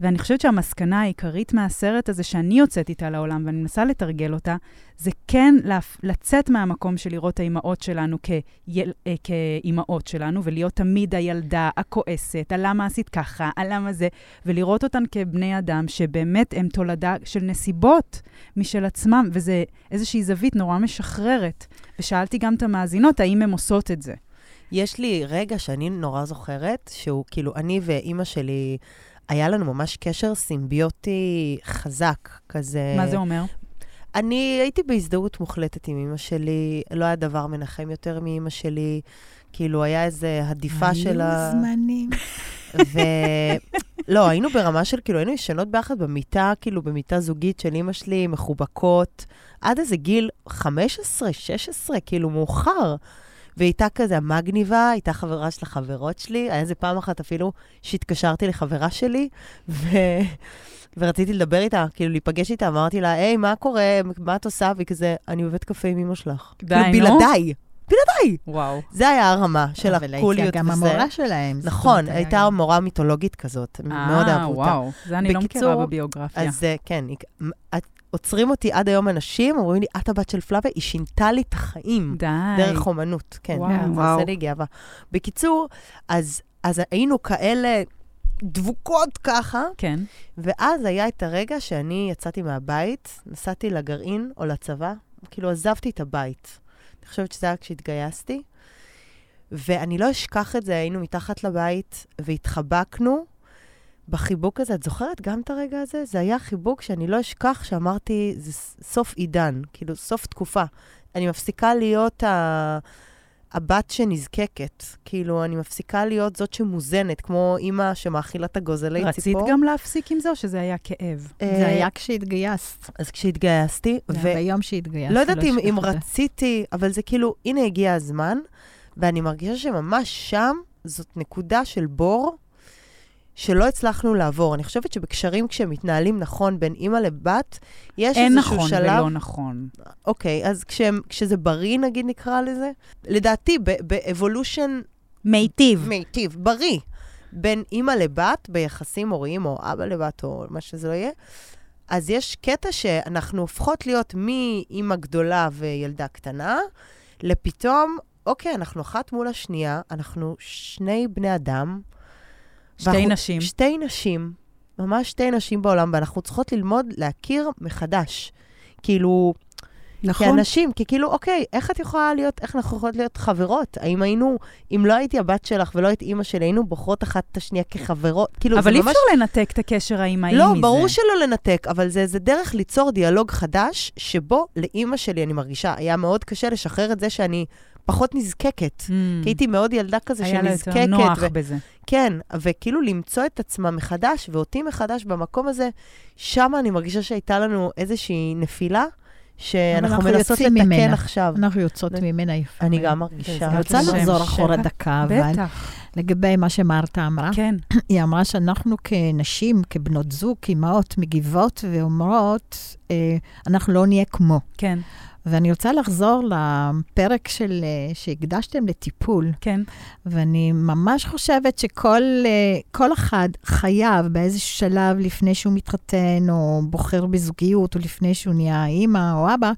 Speaker 3: ואני חושבת שהמסקנה העיקרית מהסרט הזה שאני יוצאת איתה לעולם, ואני מנסה לתרגל אותה, זה כן. לצאת מהמקום של לראות האימהות שלנו כיל... אה, כאימהות שלנו, ולהיות תמיד הילדה הכועסת, על למה עשית ככה, על למה זה, ולראות אותן כבני אדם שבאמת הם תולדה של נסיבות משל עצמם, וזה איזושהי זווית נורא משחררת. ושאלתי גם את המאזינות, האם הן עושות את זה.
Speaker 2: יש לי רגע שאני נורא זוכרת, שהוא כאילו, אני ואימא שלי, היה לנו ממש קשר סימביוטי חזק, כזה...
Speaker 3: מה זה אומר?
Speaker 2: אני הייתי בהזדהות מוחלטת עם אימא שלי, לא היה דבר מנחם יותר מאימא שלי, כאילו, היה איזה הדיפה של ה...
Speaker 4: היו זמנים.
Speaker 2: ו... לא, היינו ברמה של, כאילו, היינו ישנות ביחד במיטה, כאילו, במיטה זוגית של אימא שלי, מחובקות, עד איזה גיל 15, 16, כאילו, מאוחר. והיא הייתה כזה המגניבה, הייתה חברה של החברות שלי. היה איזה פעם אחת אפילו שהתקשרתי לחברה שלי, ו... ורציתי לדבר איתה, כאילו להיפגש איתה, אמרתי לה, היי, מה קורה? מה את עושה? והיא כזה, אני בבית קפה עם אמא שלך.
Speaker 3: די,
Speaker 2: כאילו,
Speaker 3: נו.
Speaker 2: בלעדיי, בלעדיי.
Speaker 3: וואו.
Speaker 2: זה היה הרמה של
Speaker 4: אבל
Speaker 2: הקוליות
Speaker 4: הייתה גם
Speaker 2: וזה.
Speaker 4: המורה שלהם.
Speaker 2: נכון, הייתה
Speaker 4: גם-
Speaker 2: מורה מיתולוגית כזאת, מאוד
Speaker 3: אה,
Speaker 2: אהבו אותה.
Speaker 3: וואו. זה אני לא מכירה בביוגרפיה.
Speaker 2: אז אה, כן, עוצרים אותי עד היום אנשים, אומרים לי, את הבת של פלאבה, היא שינתה לי את החיים.
Speaker 3: די.
Speaker 2: דרך אומנות, כן.
Speaker 3: וואו.
Speaker 2: זה
Speaker 5: וואו.
Speaker 2: עושה לי גאווה. בקיצור, אז, אז היינו כאלה דבוקות ככה,
Speaker 3: כן.
Speaker 2: ואז היה את הרגע שאני יצאתי מהבית, נסעתי לגרעין או לצבא, כאילו עזבתי את הבית. אני חושבת שזה היה כשהתגייסתי, ואני לא אשכח את זה, היינו מתחת לבית והתחבקנו בחיבוק הזה. את זוכרת גם את הרגע הזה? זה היה חיבוק שאני לא אשכח, שאמרתי, זה סוף עידן, כאילו סוף תקופה. אני מפסיקה להיות ה... הבת שנזקקת. כאילו, אני מפסיקה להיות זאת שמוזנת, כמו אימא שמאכילה את הגוזלי
Speaker 3: רצית
Speaker 2: ציפור.
Speaker 3: גם להפסיק עם זה, או שזה היה כאב?
Speaker 2: אה,
Speaker 4: זה היה כשהתגייסת.
Speaker 2: אז כשהתגייסתי, ו...
Speaker 4: ביום שהתגייסת.
Speaker 2: לא יודעת אם,
Speaker 4: אשכח
Speaker 2: אם. רציתי, אבל זה כאילו, הנה הגיע הזמן, ואני מרגישה שממש שם זאת נקודה של בור שלא הצלחנו לעבור. אני חושבת שבקשרים כשהם מתנהלים נכון בין אימא לבת, יש
Speaker 3: אין
Speaker 2: איזשהו
Speaker 3: נכון
Speaker 2: שלב...
Speaker 3: ולא נכון.
Speaker 2: אוקיי, אז כשהם, כשזה בריא, נגיד נקרא לזה, לדעתי, באבולושן
Speaker 3: מיטיב.
Speaker 2: מיטיב, בריא, בין אימא לבת, ביחסים הוריים, או אבא לבת, או מה שזה לא יהיה, אז יש קטע שאנחנו הופכות להיות מאימא גדולה וילדה קטנה, לפתאום, אוקיי, אנחנו אחת מול השנייה, אנחנו שני בני אדם.
Speaker 3: שתי
Speaker 2: ואנחנו-
Speaker 3: נשים.
Speaker 2: שתי נשים, ממש שתי נשים בעולם, ואנחנו צריכות ללמוד להכיר מחדש. כאילו,
Speaker 5: נכון.
Speaker 2: כאנשים, כי כאילו, אוקיי, איך את יכולה להיות, איך אנחנו יכולות להיות חברות? האם היינו, אם לא הייתי הבת שלך ולא היית אימא שלי, היינו בוחרות אחת את השנייה כחברות? כאילו,
Speaker 3: אבל
Speaker 2: זה
Speaker 3: אי
Speaker 2: ממש...
Speaker 3: אפשר לנתק את הקשר האימהי מזה.
Speaker 2: לא, ברור שלא לנתק, אבל זה איזה דרך ליצור דיאלוג חדש, שבו לאימא שלי, אני מרגישה, היה מאוד קשה לשחרר את זה שאני פחות נזקקת.
Speaker 3: Mm.
Speaker 2: כי הייתי מאוד ילדה כזה
Speaker 3: היה לה
Speaker 2: שנזקקת.
Speaker 3: יותר נוח
Speaker 2: ו-
Speaker 3: בזה.
Speaker 2: כן, וכאילו למצוא את עצמה מחדש, ואותי מחדש במקום הזה, שם אני מרגישה שהייתה לנו איזושהי נפילה, שאנחנו
Speaker 4: אנחנו
Speaker 2: מנסות לתקן
Speaker 4: ממנה.
Speaker 2: עכשיו.
Speaker 4: אנחנו יוצאות ממנה יפה.
Speaker 2: אני. גם מרגישה.
Speaker 4: אני רוצה
Speaker 3: שם
Speaker 4: לחזור. אחורה דקה, אבל
Speaker 3: בטח.
Speaker 4: לגבי מה שמרתה אמרה.
Speaker 3: כן.
Speaker 4: היא אמרה שאנחנו כנשים, כבנות זוג, כאימהות, מגיבות ואומרות, אה, אנחנו לא נהיה כמו.
Speaker 3: כן,
Speaker 4: ואני רוצה לחזור לפרק של, אה, שהקדשתם לטיפול,
Speaker 3: כן.
Speaker 4: ואני ממש חושבת שכל אה, כל אחד חייב באיזשהו שלב, לפני שהוא מתחתן, או בוחר בזוגיות, או לפני שהוא נהיה אימא או אבא,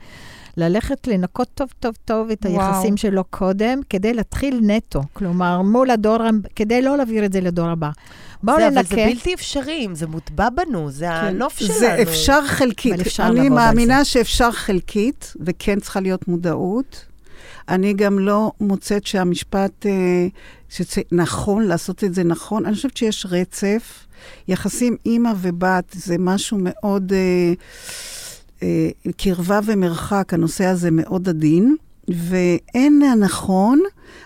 Speaker 4: ללכת לנקות טוב טוב טוב את
Speaker 3: וואו.
Speaker 4: היחסים שלו קודם, כדי להתחיל נטו. כלומר, מול הדור, כדי לא להעביר את זה לדור הבא. בואו
Speaker 2: זה,
Speaker 4: ננקה.
Speaker 2: אבל זה בלתי אפשרי, זה מוטבע בנו, זה הנוף שלנו.
Speaker 5: כן. זה אפשר חלקית.
Speaker 4: אפשר
Speaker 5: אני מאמינה שאפשר חלקית, וכן צריכה להיות מודעות. אני גם לא מוצאת שהמשפט, אה, שנכון לעשות את זה נכון. אני חושבת שיש רצף. יחסים אימא ובת זה משהו מאוד, אה, קרבה ומרחק, הנושא הזה מאוד עדין. ואין נכון,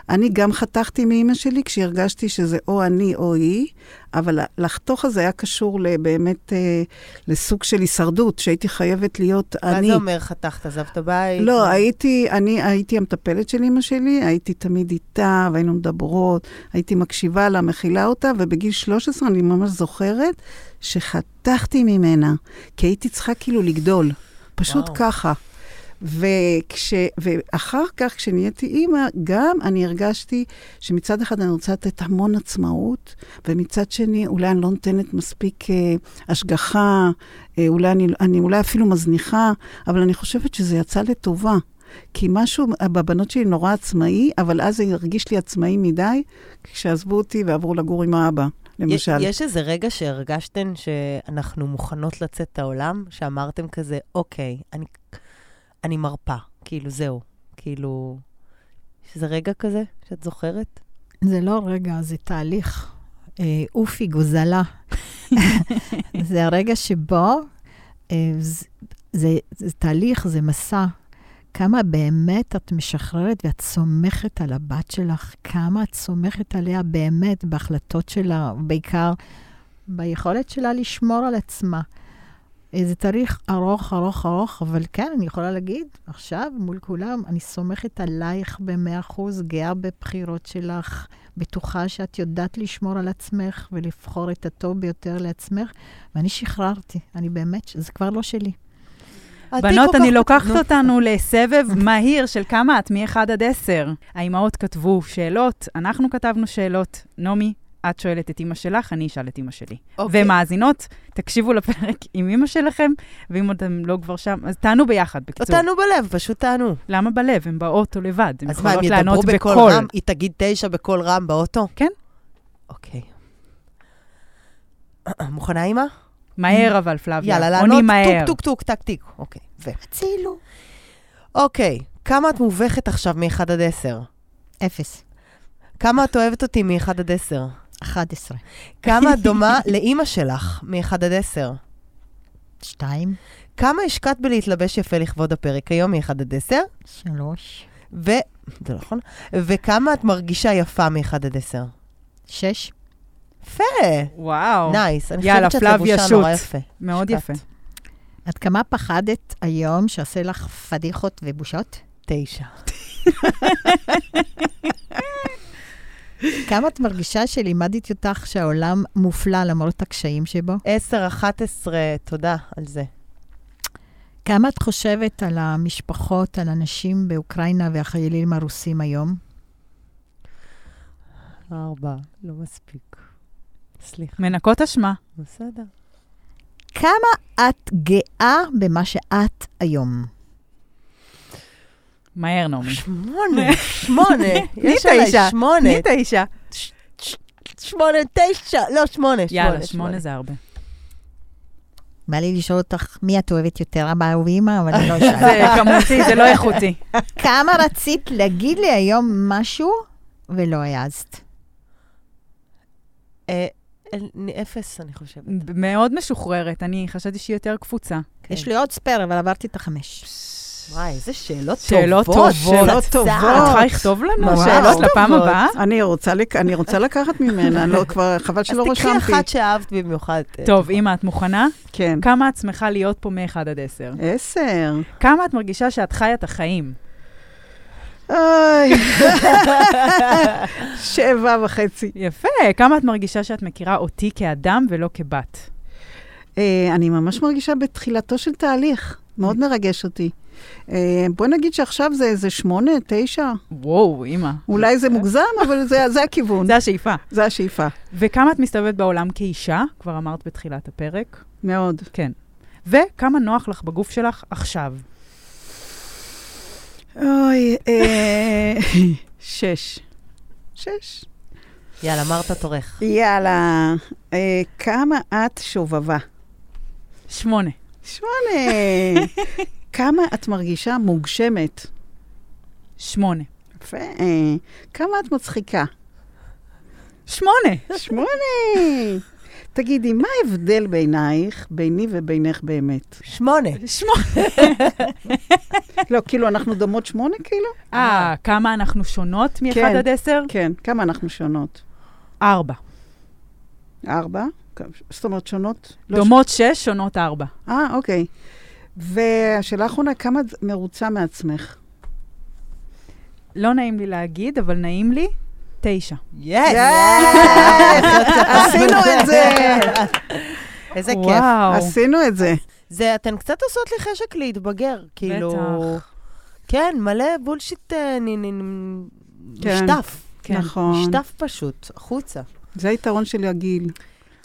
Speaker 5: אני גם חתכתי מאימא שלי כשהרגשתי שזה או אני או היא, אבל לחתוך הזה היה קשור באמת אה, לסוג של הישרדות, שהייתי חייבת להיות
Speaker 2: מה
Speaker 5: אני.
Speaker 2: זה אומר חתכת, עזבת בית?
Speaker 5: לא, הייתי, אני הייתי המטפלת של אימא שלי, הייתי תמיד איתה, והיינו מדברות, הייתי מקשיבה לה, מכילה אותה, ובגיל 13 אני ממש זוכרת שחתכתי ממנה, כי הייתי צריכה כאילו לגדול. פשוט
Speaker 2: וואו.
Speaker 5: ככה. וכש, ואחר כך, כשנהייתי אימא, גם אני הרגשתי שמצד אחד אני רוצה לתת המון עצמאות, ומצד שני, אולי אני לא נותנת מספיק אה, השגחה, אה, אולי אני, אני אולי אפילו מזניחה, אבל אני חושבת שזה יצא לטובה. כי משהו בבנות שלי נורא עצמאי, אבל אז זה הרגיש לי עצמאי מדי, כשעזבו אותי ועברו לגור עם האבא, למשל.
Speaker 2: יש איזה רגע שהרגשתן שאנחנו מוכנות לצאת את העולם? שאמרתם כזה, אוקיי, אני, אני מרפה, כאילו, זהו. כאילו, יש איזה רגע כזה שאת זוכרת?
Speaker 4: זה לא רגע, זה תהליך. אה, אופי, גוזלה. זה הרגע שבו אה, זה, זה, זה תהליך, זה מסע. כמה באמת את משחררת ואת סומכת על הבת שלך, כמה את סומכת עליה באמת בהחלטות שלה, בעיקר ביכולת שלה לשמור על עצמה. אה, זה תאריך ארוך, ארוך, ארוך, אבל כן, אני יכולה להגיד, עכשיו, מול כולם, אני סומכת עלייך ב-100%, גאה בבחירות שלך, בטוחה שאת יודעת לשמור על עצמך ולבחור את הטוב ביותר לעצמך, ואני שחררתי, אני באמת, זה כבר לא שלי.
Speaker 3: בנות, אני לוקחת אותנו לסבב מהיר של כמה את, מ-1 עד 10. האימהות כתבו שאלות, אנחנו כתבנו שאלות. נעמי, את שואלת את אימא שלך, אני אשאל את אימא שלי.
Speaker 2: אוקיי.
Speaker 3: ומאזינות, תקשיבו לפרק עם אימא שלכם, ואם אתם לא כבר שם, אז תענו ביחד,
Speaker 2: לא
Speaker 3: בקיצור.
Speaker 2: תענו בלב, פשוט תענו.
Speaker 3: למה בלב? הן באוטו לבד,
Speaker 2: אז מה, הם ידברו בקול
Speaker 3: בקול.
Speaker 2: רם? היא תגיד תשע בקול רם באוטו?
Speaker 3: כן.
Speaker 2: אוקיי. מוכנה, אימא?
Speaker 3: מהר אבל, פלביה.
Speaker 2: יאללה,
Speaker 3: עונים
Speaker 2: לענות
Speaker 3: מהר.
Speaker 2: טוק, טוק, טוק, טק, טיק. אוקיי. ו...
Speaker 4: הצילו.
Speaker 2: אוקיי, כמה את מובכת עכשיו מ-1 עד 10?
Speaker 4: אפס.
Speaker 2: כמה את אוהבת אותי מ-1 עד 10?
Speaker 4: 11.
Speaker 2: כמה את דומה לאימא שלך מ-1 עד 10?
Speaker 4: 2.
Speaker 2: כמה השקעת בלהתלבש יפה לכבוד הפרק היום מ-1 עד 10?
Speaker 4: 3.
Speaker 2: ו... זה לא נכון. וכמה את מרגישה יפה מ-1 עד 10?
Speaker 4: 6.
Speaker 2: יפה.
Speaker 3: וואו.
Speaker 2: נייס. אני
Speaker 3: יאללה,
Speaker 2: חושבת שאת לבושה
Speaker 3: שוט.
Speaker 2: נורא יפה.
Speaker 3: מאוד. יפה.
Speaker 4: עד כמה פחדת היום שעושה לך פדיחות ובושות?
Speaker 2: תשע.
Speaker 4: כמה את מרגישה שלימדתי אותך שהעולם מופלא למרות הקשיים שבו?
Speaker 2: 10, 11, תודה על זה.
Speaker 4: כמה את חושבת על המשפחות, על הנשים באוקראינה והחיילים הרוסים היום?
Speaker 2: ארבע, לא מספיק. סליחה.
Speaker 3: מנקות אשמה.
Speaker 2: בסדר.
Speaker 4: כמה את גאה במה שאת היום?
Speaker 3: מהר, נעמי.
Speaker 2: שמונה, שמונה. יש עליי. שמונה.
Speaker 3: תני תשע.
Speaker 2: שמונה, תשע, לא, שמונה.
Speaker 3: יאללה, שמונה זה הרבה.
Speaker 4: בא לי לשאול אותך מי את אוהבת יותר, אבא או אמא, אבל אני לא אשאל.
Speaker 3: זה כמותי, זה לא איכותי.
Speaker 4: כמה רצית להגיד לי היום משהו ולא העזת?
Speaker 2: אה, אפס, אני חושבת.
Speaker 3: מאוד משוחררת, אני חשבתי שהיא יותר קפוצה.
Speaker 4: יש לי עוד ספייר, אבל עברתי את החמש.
Speaker 2: וואי, איזה שאלות
Speaker 3: שאלות
Speaker 2: טובות.
Speaker 5: שאלות. טובות.
Speaker 3: את יכולה לכתוב לנו שאלות לפעם. הבאה?
Speaker 5: אני רוצה, לק... אני רוצה לקחת ממנה, לא, כבר חבל
Speaker 2: אז
Speaker 5: שלא
Speaker 2: תקחי
Speaker 5: רשמתי.
Speaker 2: אחת שאהבת במיוחד.
Speaker 3: טוב, אמא, את מוכנה?
Speaker 5: כן.
Speaker 3: כמה את שמחה להיות פה מ-1 עד 10?
Speaker 5: עשר.
Speaker 3: כמה את מרגישה שאת חיה את החיים?
Speaker 5: אוי. שבע וחצי.
Speaker 3: יפה. כמה את מרגישה שאת מכירה אותי כאדם ולא כבת?
Speaker 5: אה, אני ממש מרגישה בתחילתו של תהליך. מאוד מרגש אותי. אה, בוא נגיד שעכשיו זה איזה שמונה, תשע.
Speaker 3: וואו, אמא.
Speaker 5: אולי זה מוגזם, אבל זה, זה הכיוון.
Speaker 3: זה השאיפה.
Speaker 5: זה השאיפה.
Speaker 3: וכמה את מסתובבת בעולם כאישה? כבר אמרת בתחילת הפרק.
Speaker 5: מאוד.
Speaker 3: כן. וכמה נוח לך בגוף שלך עכשיו?
Speaker 5: אוי, אה, שש. שש.
Speaker 2: יאללה, אמרת תורך.
Speaker 5: יאללה. אה, כמה את שובבה?
Speaker 3: שמונה.
Speaker 5: שמונה. כמה את מרגישה מוגשמת?
Speaker 3: שמונה.
Speaker 5: יפה. כמה את מצחיקה?
Speaker 3: שמונה.
Speaker 5: שמונה. תגידי, מה ההבדל בעינייך, ביני ובינך באמת?
Speaker 2: שמונה.
Speaker 3: שמונה.
Speaker 5: לא, כאילו, אנחנו דומות שמונה, כאילו?
Speaker 3: אה, כמה אנחנו שונות מ-1
Speaker 5: כן.
Speaker 3: עד 10?
Speaker 5: כן, כמה אנחנו שונות?
Speaker 3: ארבע.
Speaker 5: ארבע? זאת אומרת, שונות? לא
Speaker 3: דומות שש, שונות ארבע.
Speaker 5: ש- אה, אוקיי. והשאלה האחרונה, כמה את מרוצה מעצמך?
Speaker 3: לא נעים לי להגיד, אבל נעים לי, תשע.
Speaker 2: יס!
Speaker 5: עשינו את זה!
Speaker 2: איזה כיף.
Speaker 5: עשינו את זה.
Speaker 2: זה, אתן קצת עושות לי חשק להתבגר, כאילו...
Speaker 3: בטח.
Speaker 2: כן, מלא בולשיט אה, נ- נ- נ-
Speaker 5: כן.
Speaker 2: נשטף.
Speaker 3: כן.
Speaker 5: נכון.
Speaker 2: נשטף פשוט, החוצה.
Speaker 5: זה היתרון של הגיל.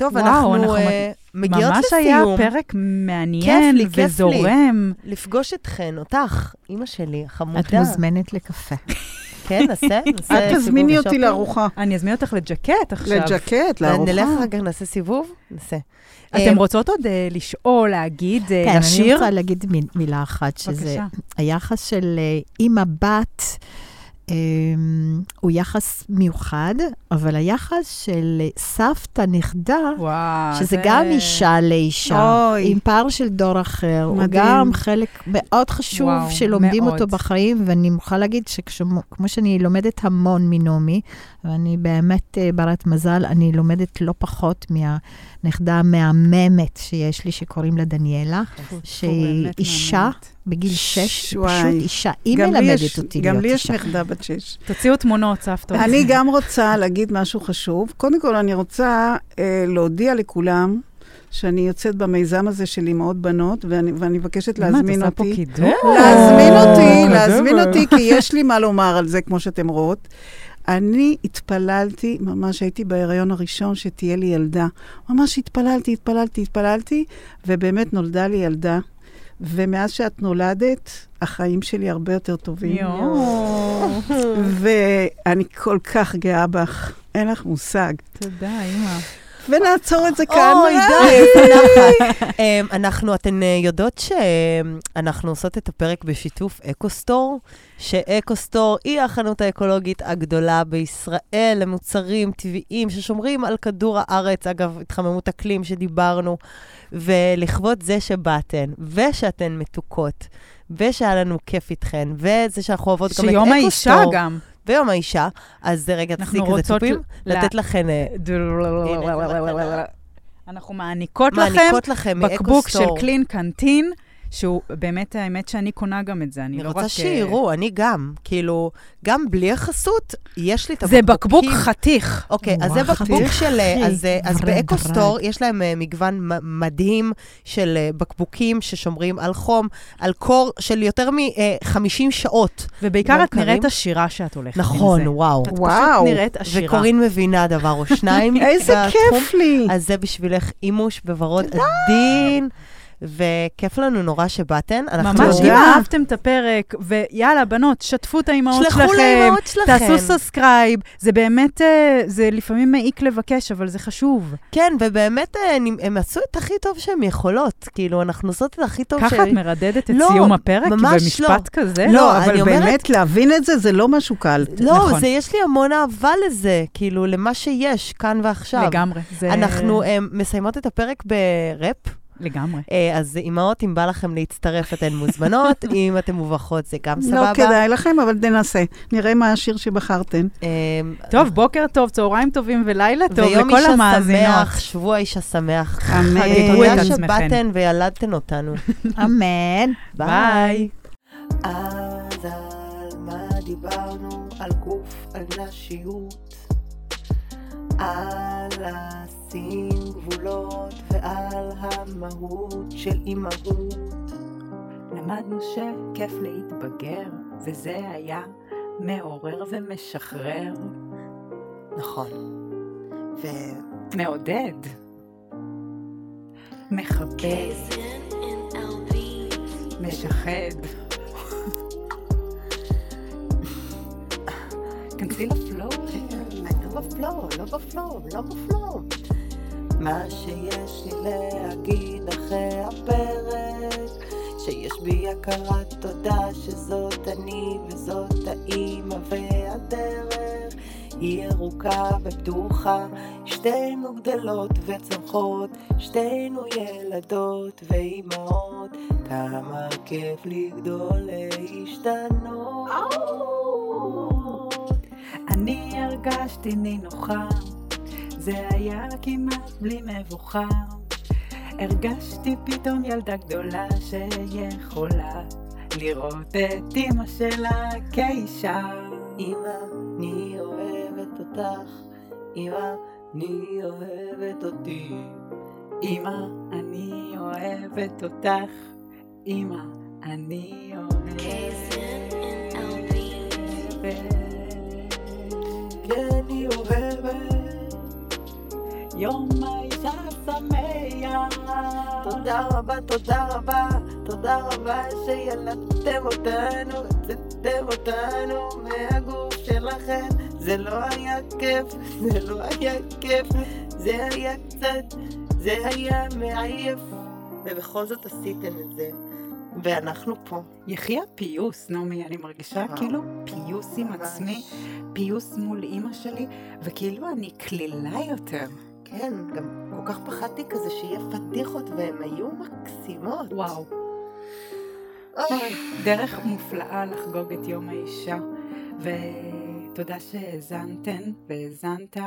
Speaker 2: טוב,
Speaker 3: וואו,
Speaker 2: אנחנו
Speaker 3: אנחנו
Speaker 2: אה, מגיעות
Speaker 3: ממש היה
Speaker 2: לסיום.
Speaker 3: פרק מעניין
Speaker 2: כיף לי, כיף לי.
Speaker 3: וזורם.
Speaker 2: לפגוש אתכן, אותך, אימא שלי, החמודה.
Speaker 4: את מוזמנת לקפה.
Speaker 2: כן, נעשה, נעשה
Speaker 5: את
Speaker 2: סיבוב
Speaker 5: תזמיני אותי. לארוחה.
Speaker 3: אני אזמין אותך לג'קט עכשיו.
Speaker 5: לג'קט, לארוחה.
Speaker 2: נלך אחר כך, נעשה סיבוב? נעשה.
Speaker 3: אתם
Speaker 2: אה,
Speaker 3: רוצות עוד אה, לשאול, להגיד, אה,
Speaker 4: כן, אני
Speaker 3: לשיר?
Speaker 4: רוצה להגיד מיל- מילה אחת, שזה
Speaker 3: בבקשה.
Speaker 4: היחס של אה, אימא-בת אה, הוא יחס מיוחד, אבל היחס של סבתא-נכדה,
Speaker 3: וואו,
Speaker 4: שזה גם אישה לאישה,
Speaker 5: אוי.
Speaker 4: עם פער של דור אחר, הוא
Speaker 5: מדהים.
Speaker 4: גם חלק מאוד חשוב
Speaker 3: וואו,
Speaker 4: שלומדים
Speaker 3: מאוד.
Speaker 4: אותו בחיים, ואני מוכרחה להגיד שכמו שאני לומדת המון מנעמי, ואני באמת אה, ברת מזל, אני לומדת לא פחות מהנכדה המהממת שיש לי, שקוראים לה דניאלה, שהיא אישה
Speaker 3: מהממת.
Speaker 4: בגיל שש,
Speaker 5: וואי.
Speaker 4: פשוט אישה, היא
Speaker 5: גם לי
Speaker 4: מלמדת
Speaker 5: יש-
Speaker 4: אותי
Speaker 5: גם
Speaker 4: להיות
Speaker 5: לי יש
Speaker 4: אישה.
Speaker 5: נכדה בת שש.
Speaker 3: תוציאו תמונות, סבתות.
Speaker 5: אני גם רוצה להגיד משהו חשוב. קודם כל, אני רוצה אה, להודיע לכולם שאני יוצאת במיזם הזה של אימהות בנות, ואני, ואני מבקשת
Speaker 3: מה, את
Speaker 5: להזמין
Speaker 3: עושה פה
Speaker 5: אותי.
Speaker 3: קידום?
Speaker 5: להזמין אותי. להזמין אותי, כי יש לי מה לומר על זה, כמו שאתם רואות. אני התפללתי, ממש הייתי בהיריון הראשון שתהיה לי ילדה. ממש התפללתי, התפללתי, התפללתי, ובאמת נולדה לי ילדה. ומאז שאת נולדת, החיים שלי הרבה יותר טובים.
Speaker 3: יואו.
Speaker 5: ואני כל כך גאה בך, אין לך מושג.
Speaker 3: תודה, אימא.
Speaker 5: ונעצור את זה כאן.
Speaker 2: אוי, די. אמ, אנחנו, אתן אה, יודעות שאנחנו עושות את הפרק בשיתוף אקוסטור, שאקוסטור היא החנות האקולוגית הגדולה בישראל למוצרים טבעיים ששומרים על כדור הארץ, אגב, התחממות אקלים שדיברנו, ולכבוד זה שבאתן, ושאתן מתוקות, ושהיה לנו כיף איתכן, וזה שאנחנו אוהבות גם את אקוסטור.
Speaker 3: שיום האישה גם.
Speaker 2: ויום האישה, אז רגע, תעשי כזה צופים, לתת לכן, אה,
Speaker 3: אנחנו מעניקות לכם בקבוק של. Klean Kanteen, שהוא באמת, האמת שאני קונה גם את זה, אני
Speaker 2: אני
Speaker 3: לא רק...
Speaker 2: רוצה
Speaker 3: אה,
Speaker 2: שיראו, אני גם. כאילו, גם בלי החסות, יש לי את
Speaker 3: זה
Speaker 2: הבקבוקים.
Speaker 3: בקבוק חתיך.
Speaker 2: אוקיי, אז זה בקבוק. של... אה, אז, אה, אז באקוסטור. יש להם אה, מגוון מ- מדהים של אה, בקבוקים ששומרים על חום, על קור של יותר מ-50 שעות.
Speaker 3: ובעיקר את. נראית עשירה שאת הולכת עם זה.
Speaker 2: נכון, וואו.
Speaker 3: את פשוט. נראית עשירה.
Speaker 2: וקורין מבינה דבר או שניים.
Speaker 5: איזה. כיף לי.
Speaker 2: אז זה בשבילך אימוש בוורוד עדין, וכיף לנו נורא שבאתן.
Speaker 3: ממש, אם. אהבתם את הפרק, ויאללה, בנות, שתפו את האימהות שלכם.
Speaker 2: שלחו לאימהות שלכם.
Speaker 3: תעשו subscribe. זה באמת, אה, זה לפעמים מעיק לבקש, אבל זה חשוב.
Speaker 2: כן, ובאמת אה, הם- עשו את הכי טוב שהן יכולות. כאילו, אנחנו עושות את הכי טוב
Speaker 3: ככה את מרדדת את
Speaker 2: לא,
Speaker 3: סיום הפרק?
Speaker 2: ממש לא.
Speaker 3: במשפט כזה?
Speaker 2: לא,
Speaker 5: לא, אבל באמת להבין את זה, זה לא משהו קל.
Speaker 2: לא,
Speaker 3: נכון.
Speaker 2: זה, יש לי המון אהבה לזה, כאילו, למה שיש כאן ועכשיו.
Speaker 3: לגמרי.
Speaker 2: אנחנו אה, מסיימות את הפרק בראפ,
Speaker 3: לגמרי.
Speaker 2: אה, אז אימהות, אם בא לכם להצטרף, אתן מוזמנות, אם אתן מובכות, זה גם
Speaker 5: לא
Speaker 2: סבבה.
Speaker 5: כדאי לכם, אבל ננסה. נראה מה השיר שבחרתם.
Speaker 2: אה,
Speaker 3: טוב, בוקר טוב, צהריים טובים ולילה טוב
Speaker 2: ויום
Speaker 3: לכל
Speaker 2: אישה
Speaker 3: המאזינות.
Speaker 2: שמח, שבוע אישה שמח.
Speaker 5: אמן.
Speaker 3: תדעו את.
Speaker 2: שבאתן וילדתן אותנו.
Speaker 4: אמן.
Speaker 3: ביי.
Speaker 1: אז על מה דיברנו? על גוף, על נשיות, על לשים גבולות ועל המהות של אימהות.
Speaker 6: למדנו שכיף להתבגר, וזה היה מעורר ומשחרר.
Speaker 1: נכון. ו...
Speaker 6: מעודד. מחבק. משחד. כנסי לפלואו.
Speaker 1: לא בפלואו, לא בפלואו, לא בפלואו. מה שיש לי להגיד אחרי הפרק, שיש בי הכרת תודה שזאת אני וזאת האימא והדרך. היא ירוקה ופתוחה, שתינו גדלות וצומחות, שתינו ילדות ואימהות, כמה כיף לגדול להשתנות.
Speaker 6: אני הרגשתי נינוחה, זה היה כמעט בלי מבוכה. הרגשתי פתאום ילדה גדולה שיכולה לראות את אמא שלה כאישה.
Speaker 1: אמא, אני אוהבת אותך, אמא, אני אוהבת אותי.
Speaker 3: אמא, אני אוהבת אותך. אמא, אני אוהבת. אני אוהבת. יום האישה שמח.
Speaker 2: תודה רבה, תודה רבה, תודה רבה שילדתם אותנו, הוצאתם אותנו מהגוף שלכם. זה לא היה כיף, זה לא היה כיף, זה היה קצת, זה היה מעייף. ובכל זאת עשיתם את זה, ואנחנו פה.
Speaker 3: יחי הפיוס, נעמי, אני מרגישה. כאילו פיוס עם עצמי, פיוס מול אימא שלי, וכאילו אני קלילה יותר.
Speaker 2: כן, גם כל כך פחדתי כזה שיהיה פדיחות, והן היו מקסימות.
Speaker 3: וואו. דרך מופלאה לחגוג את יום האישה, ותודה שהאזנתן והאזנת.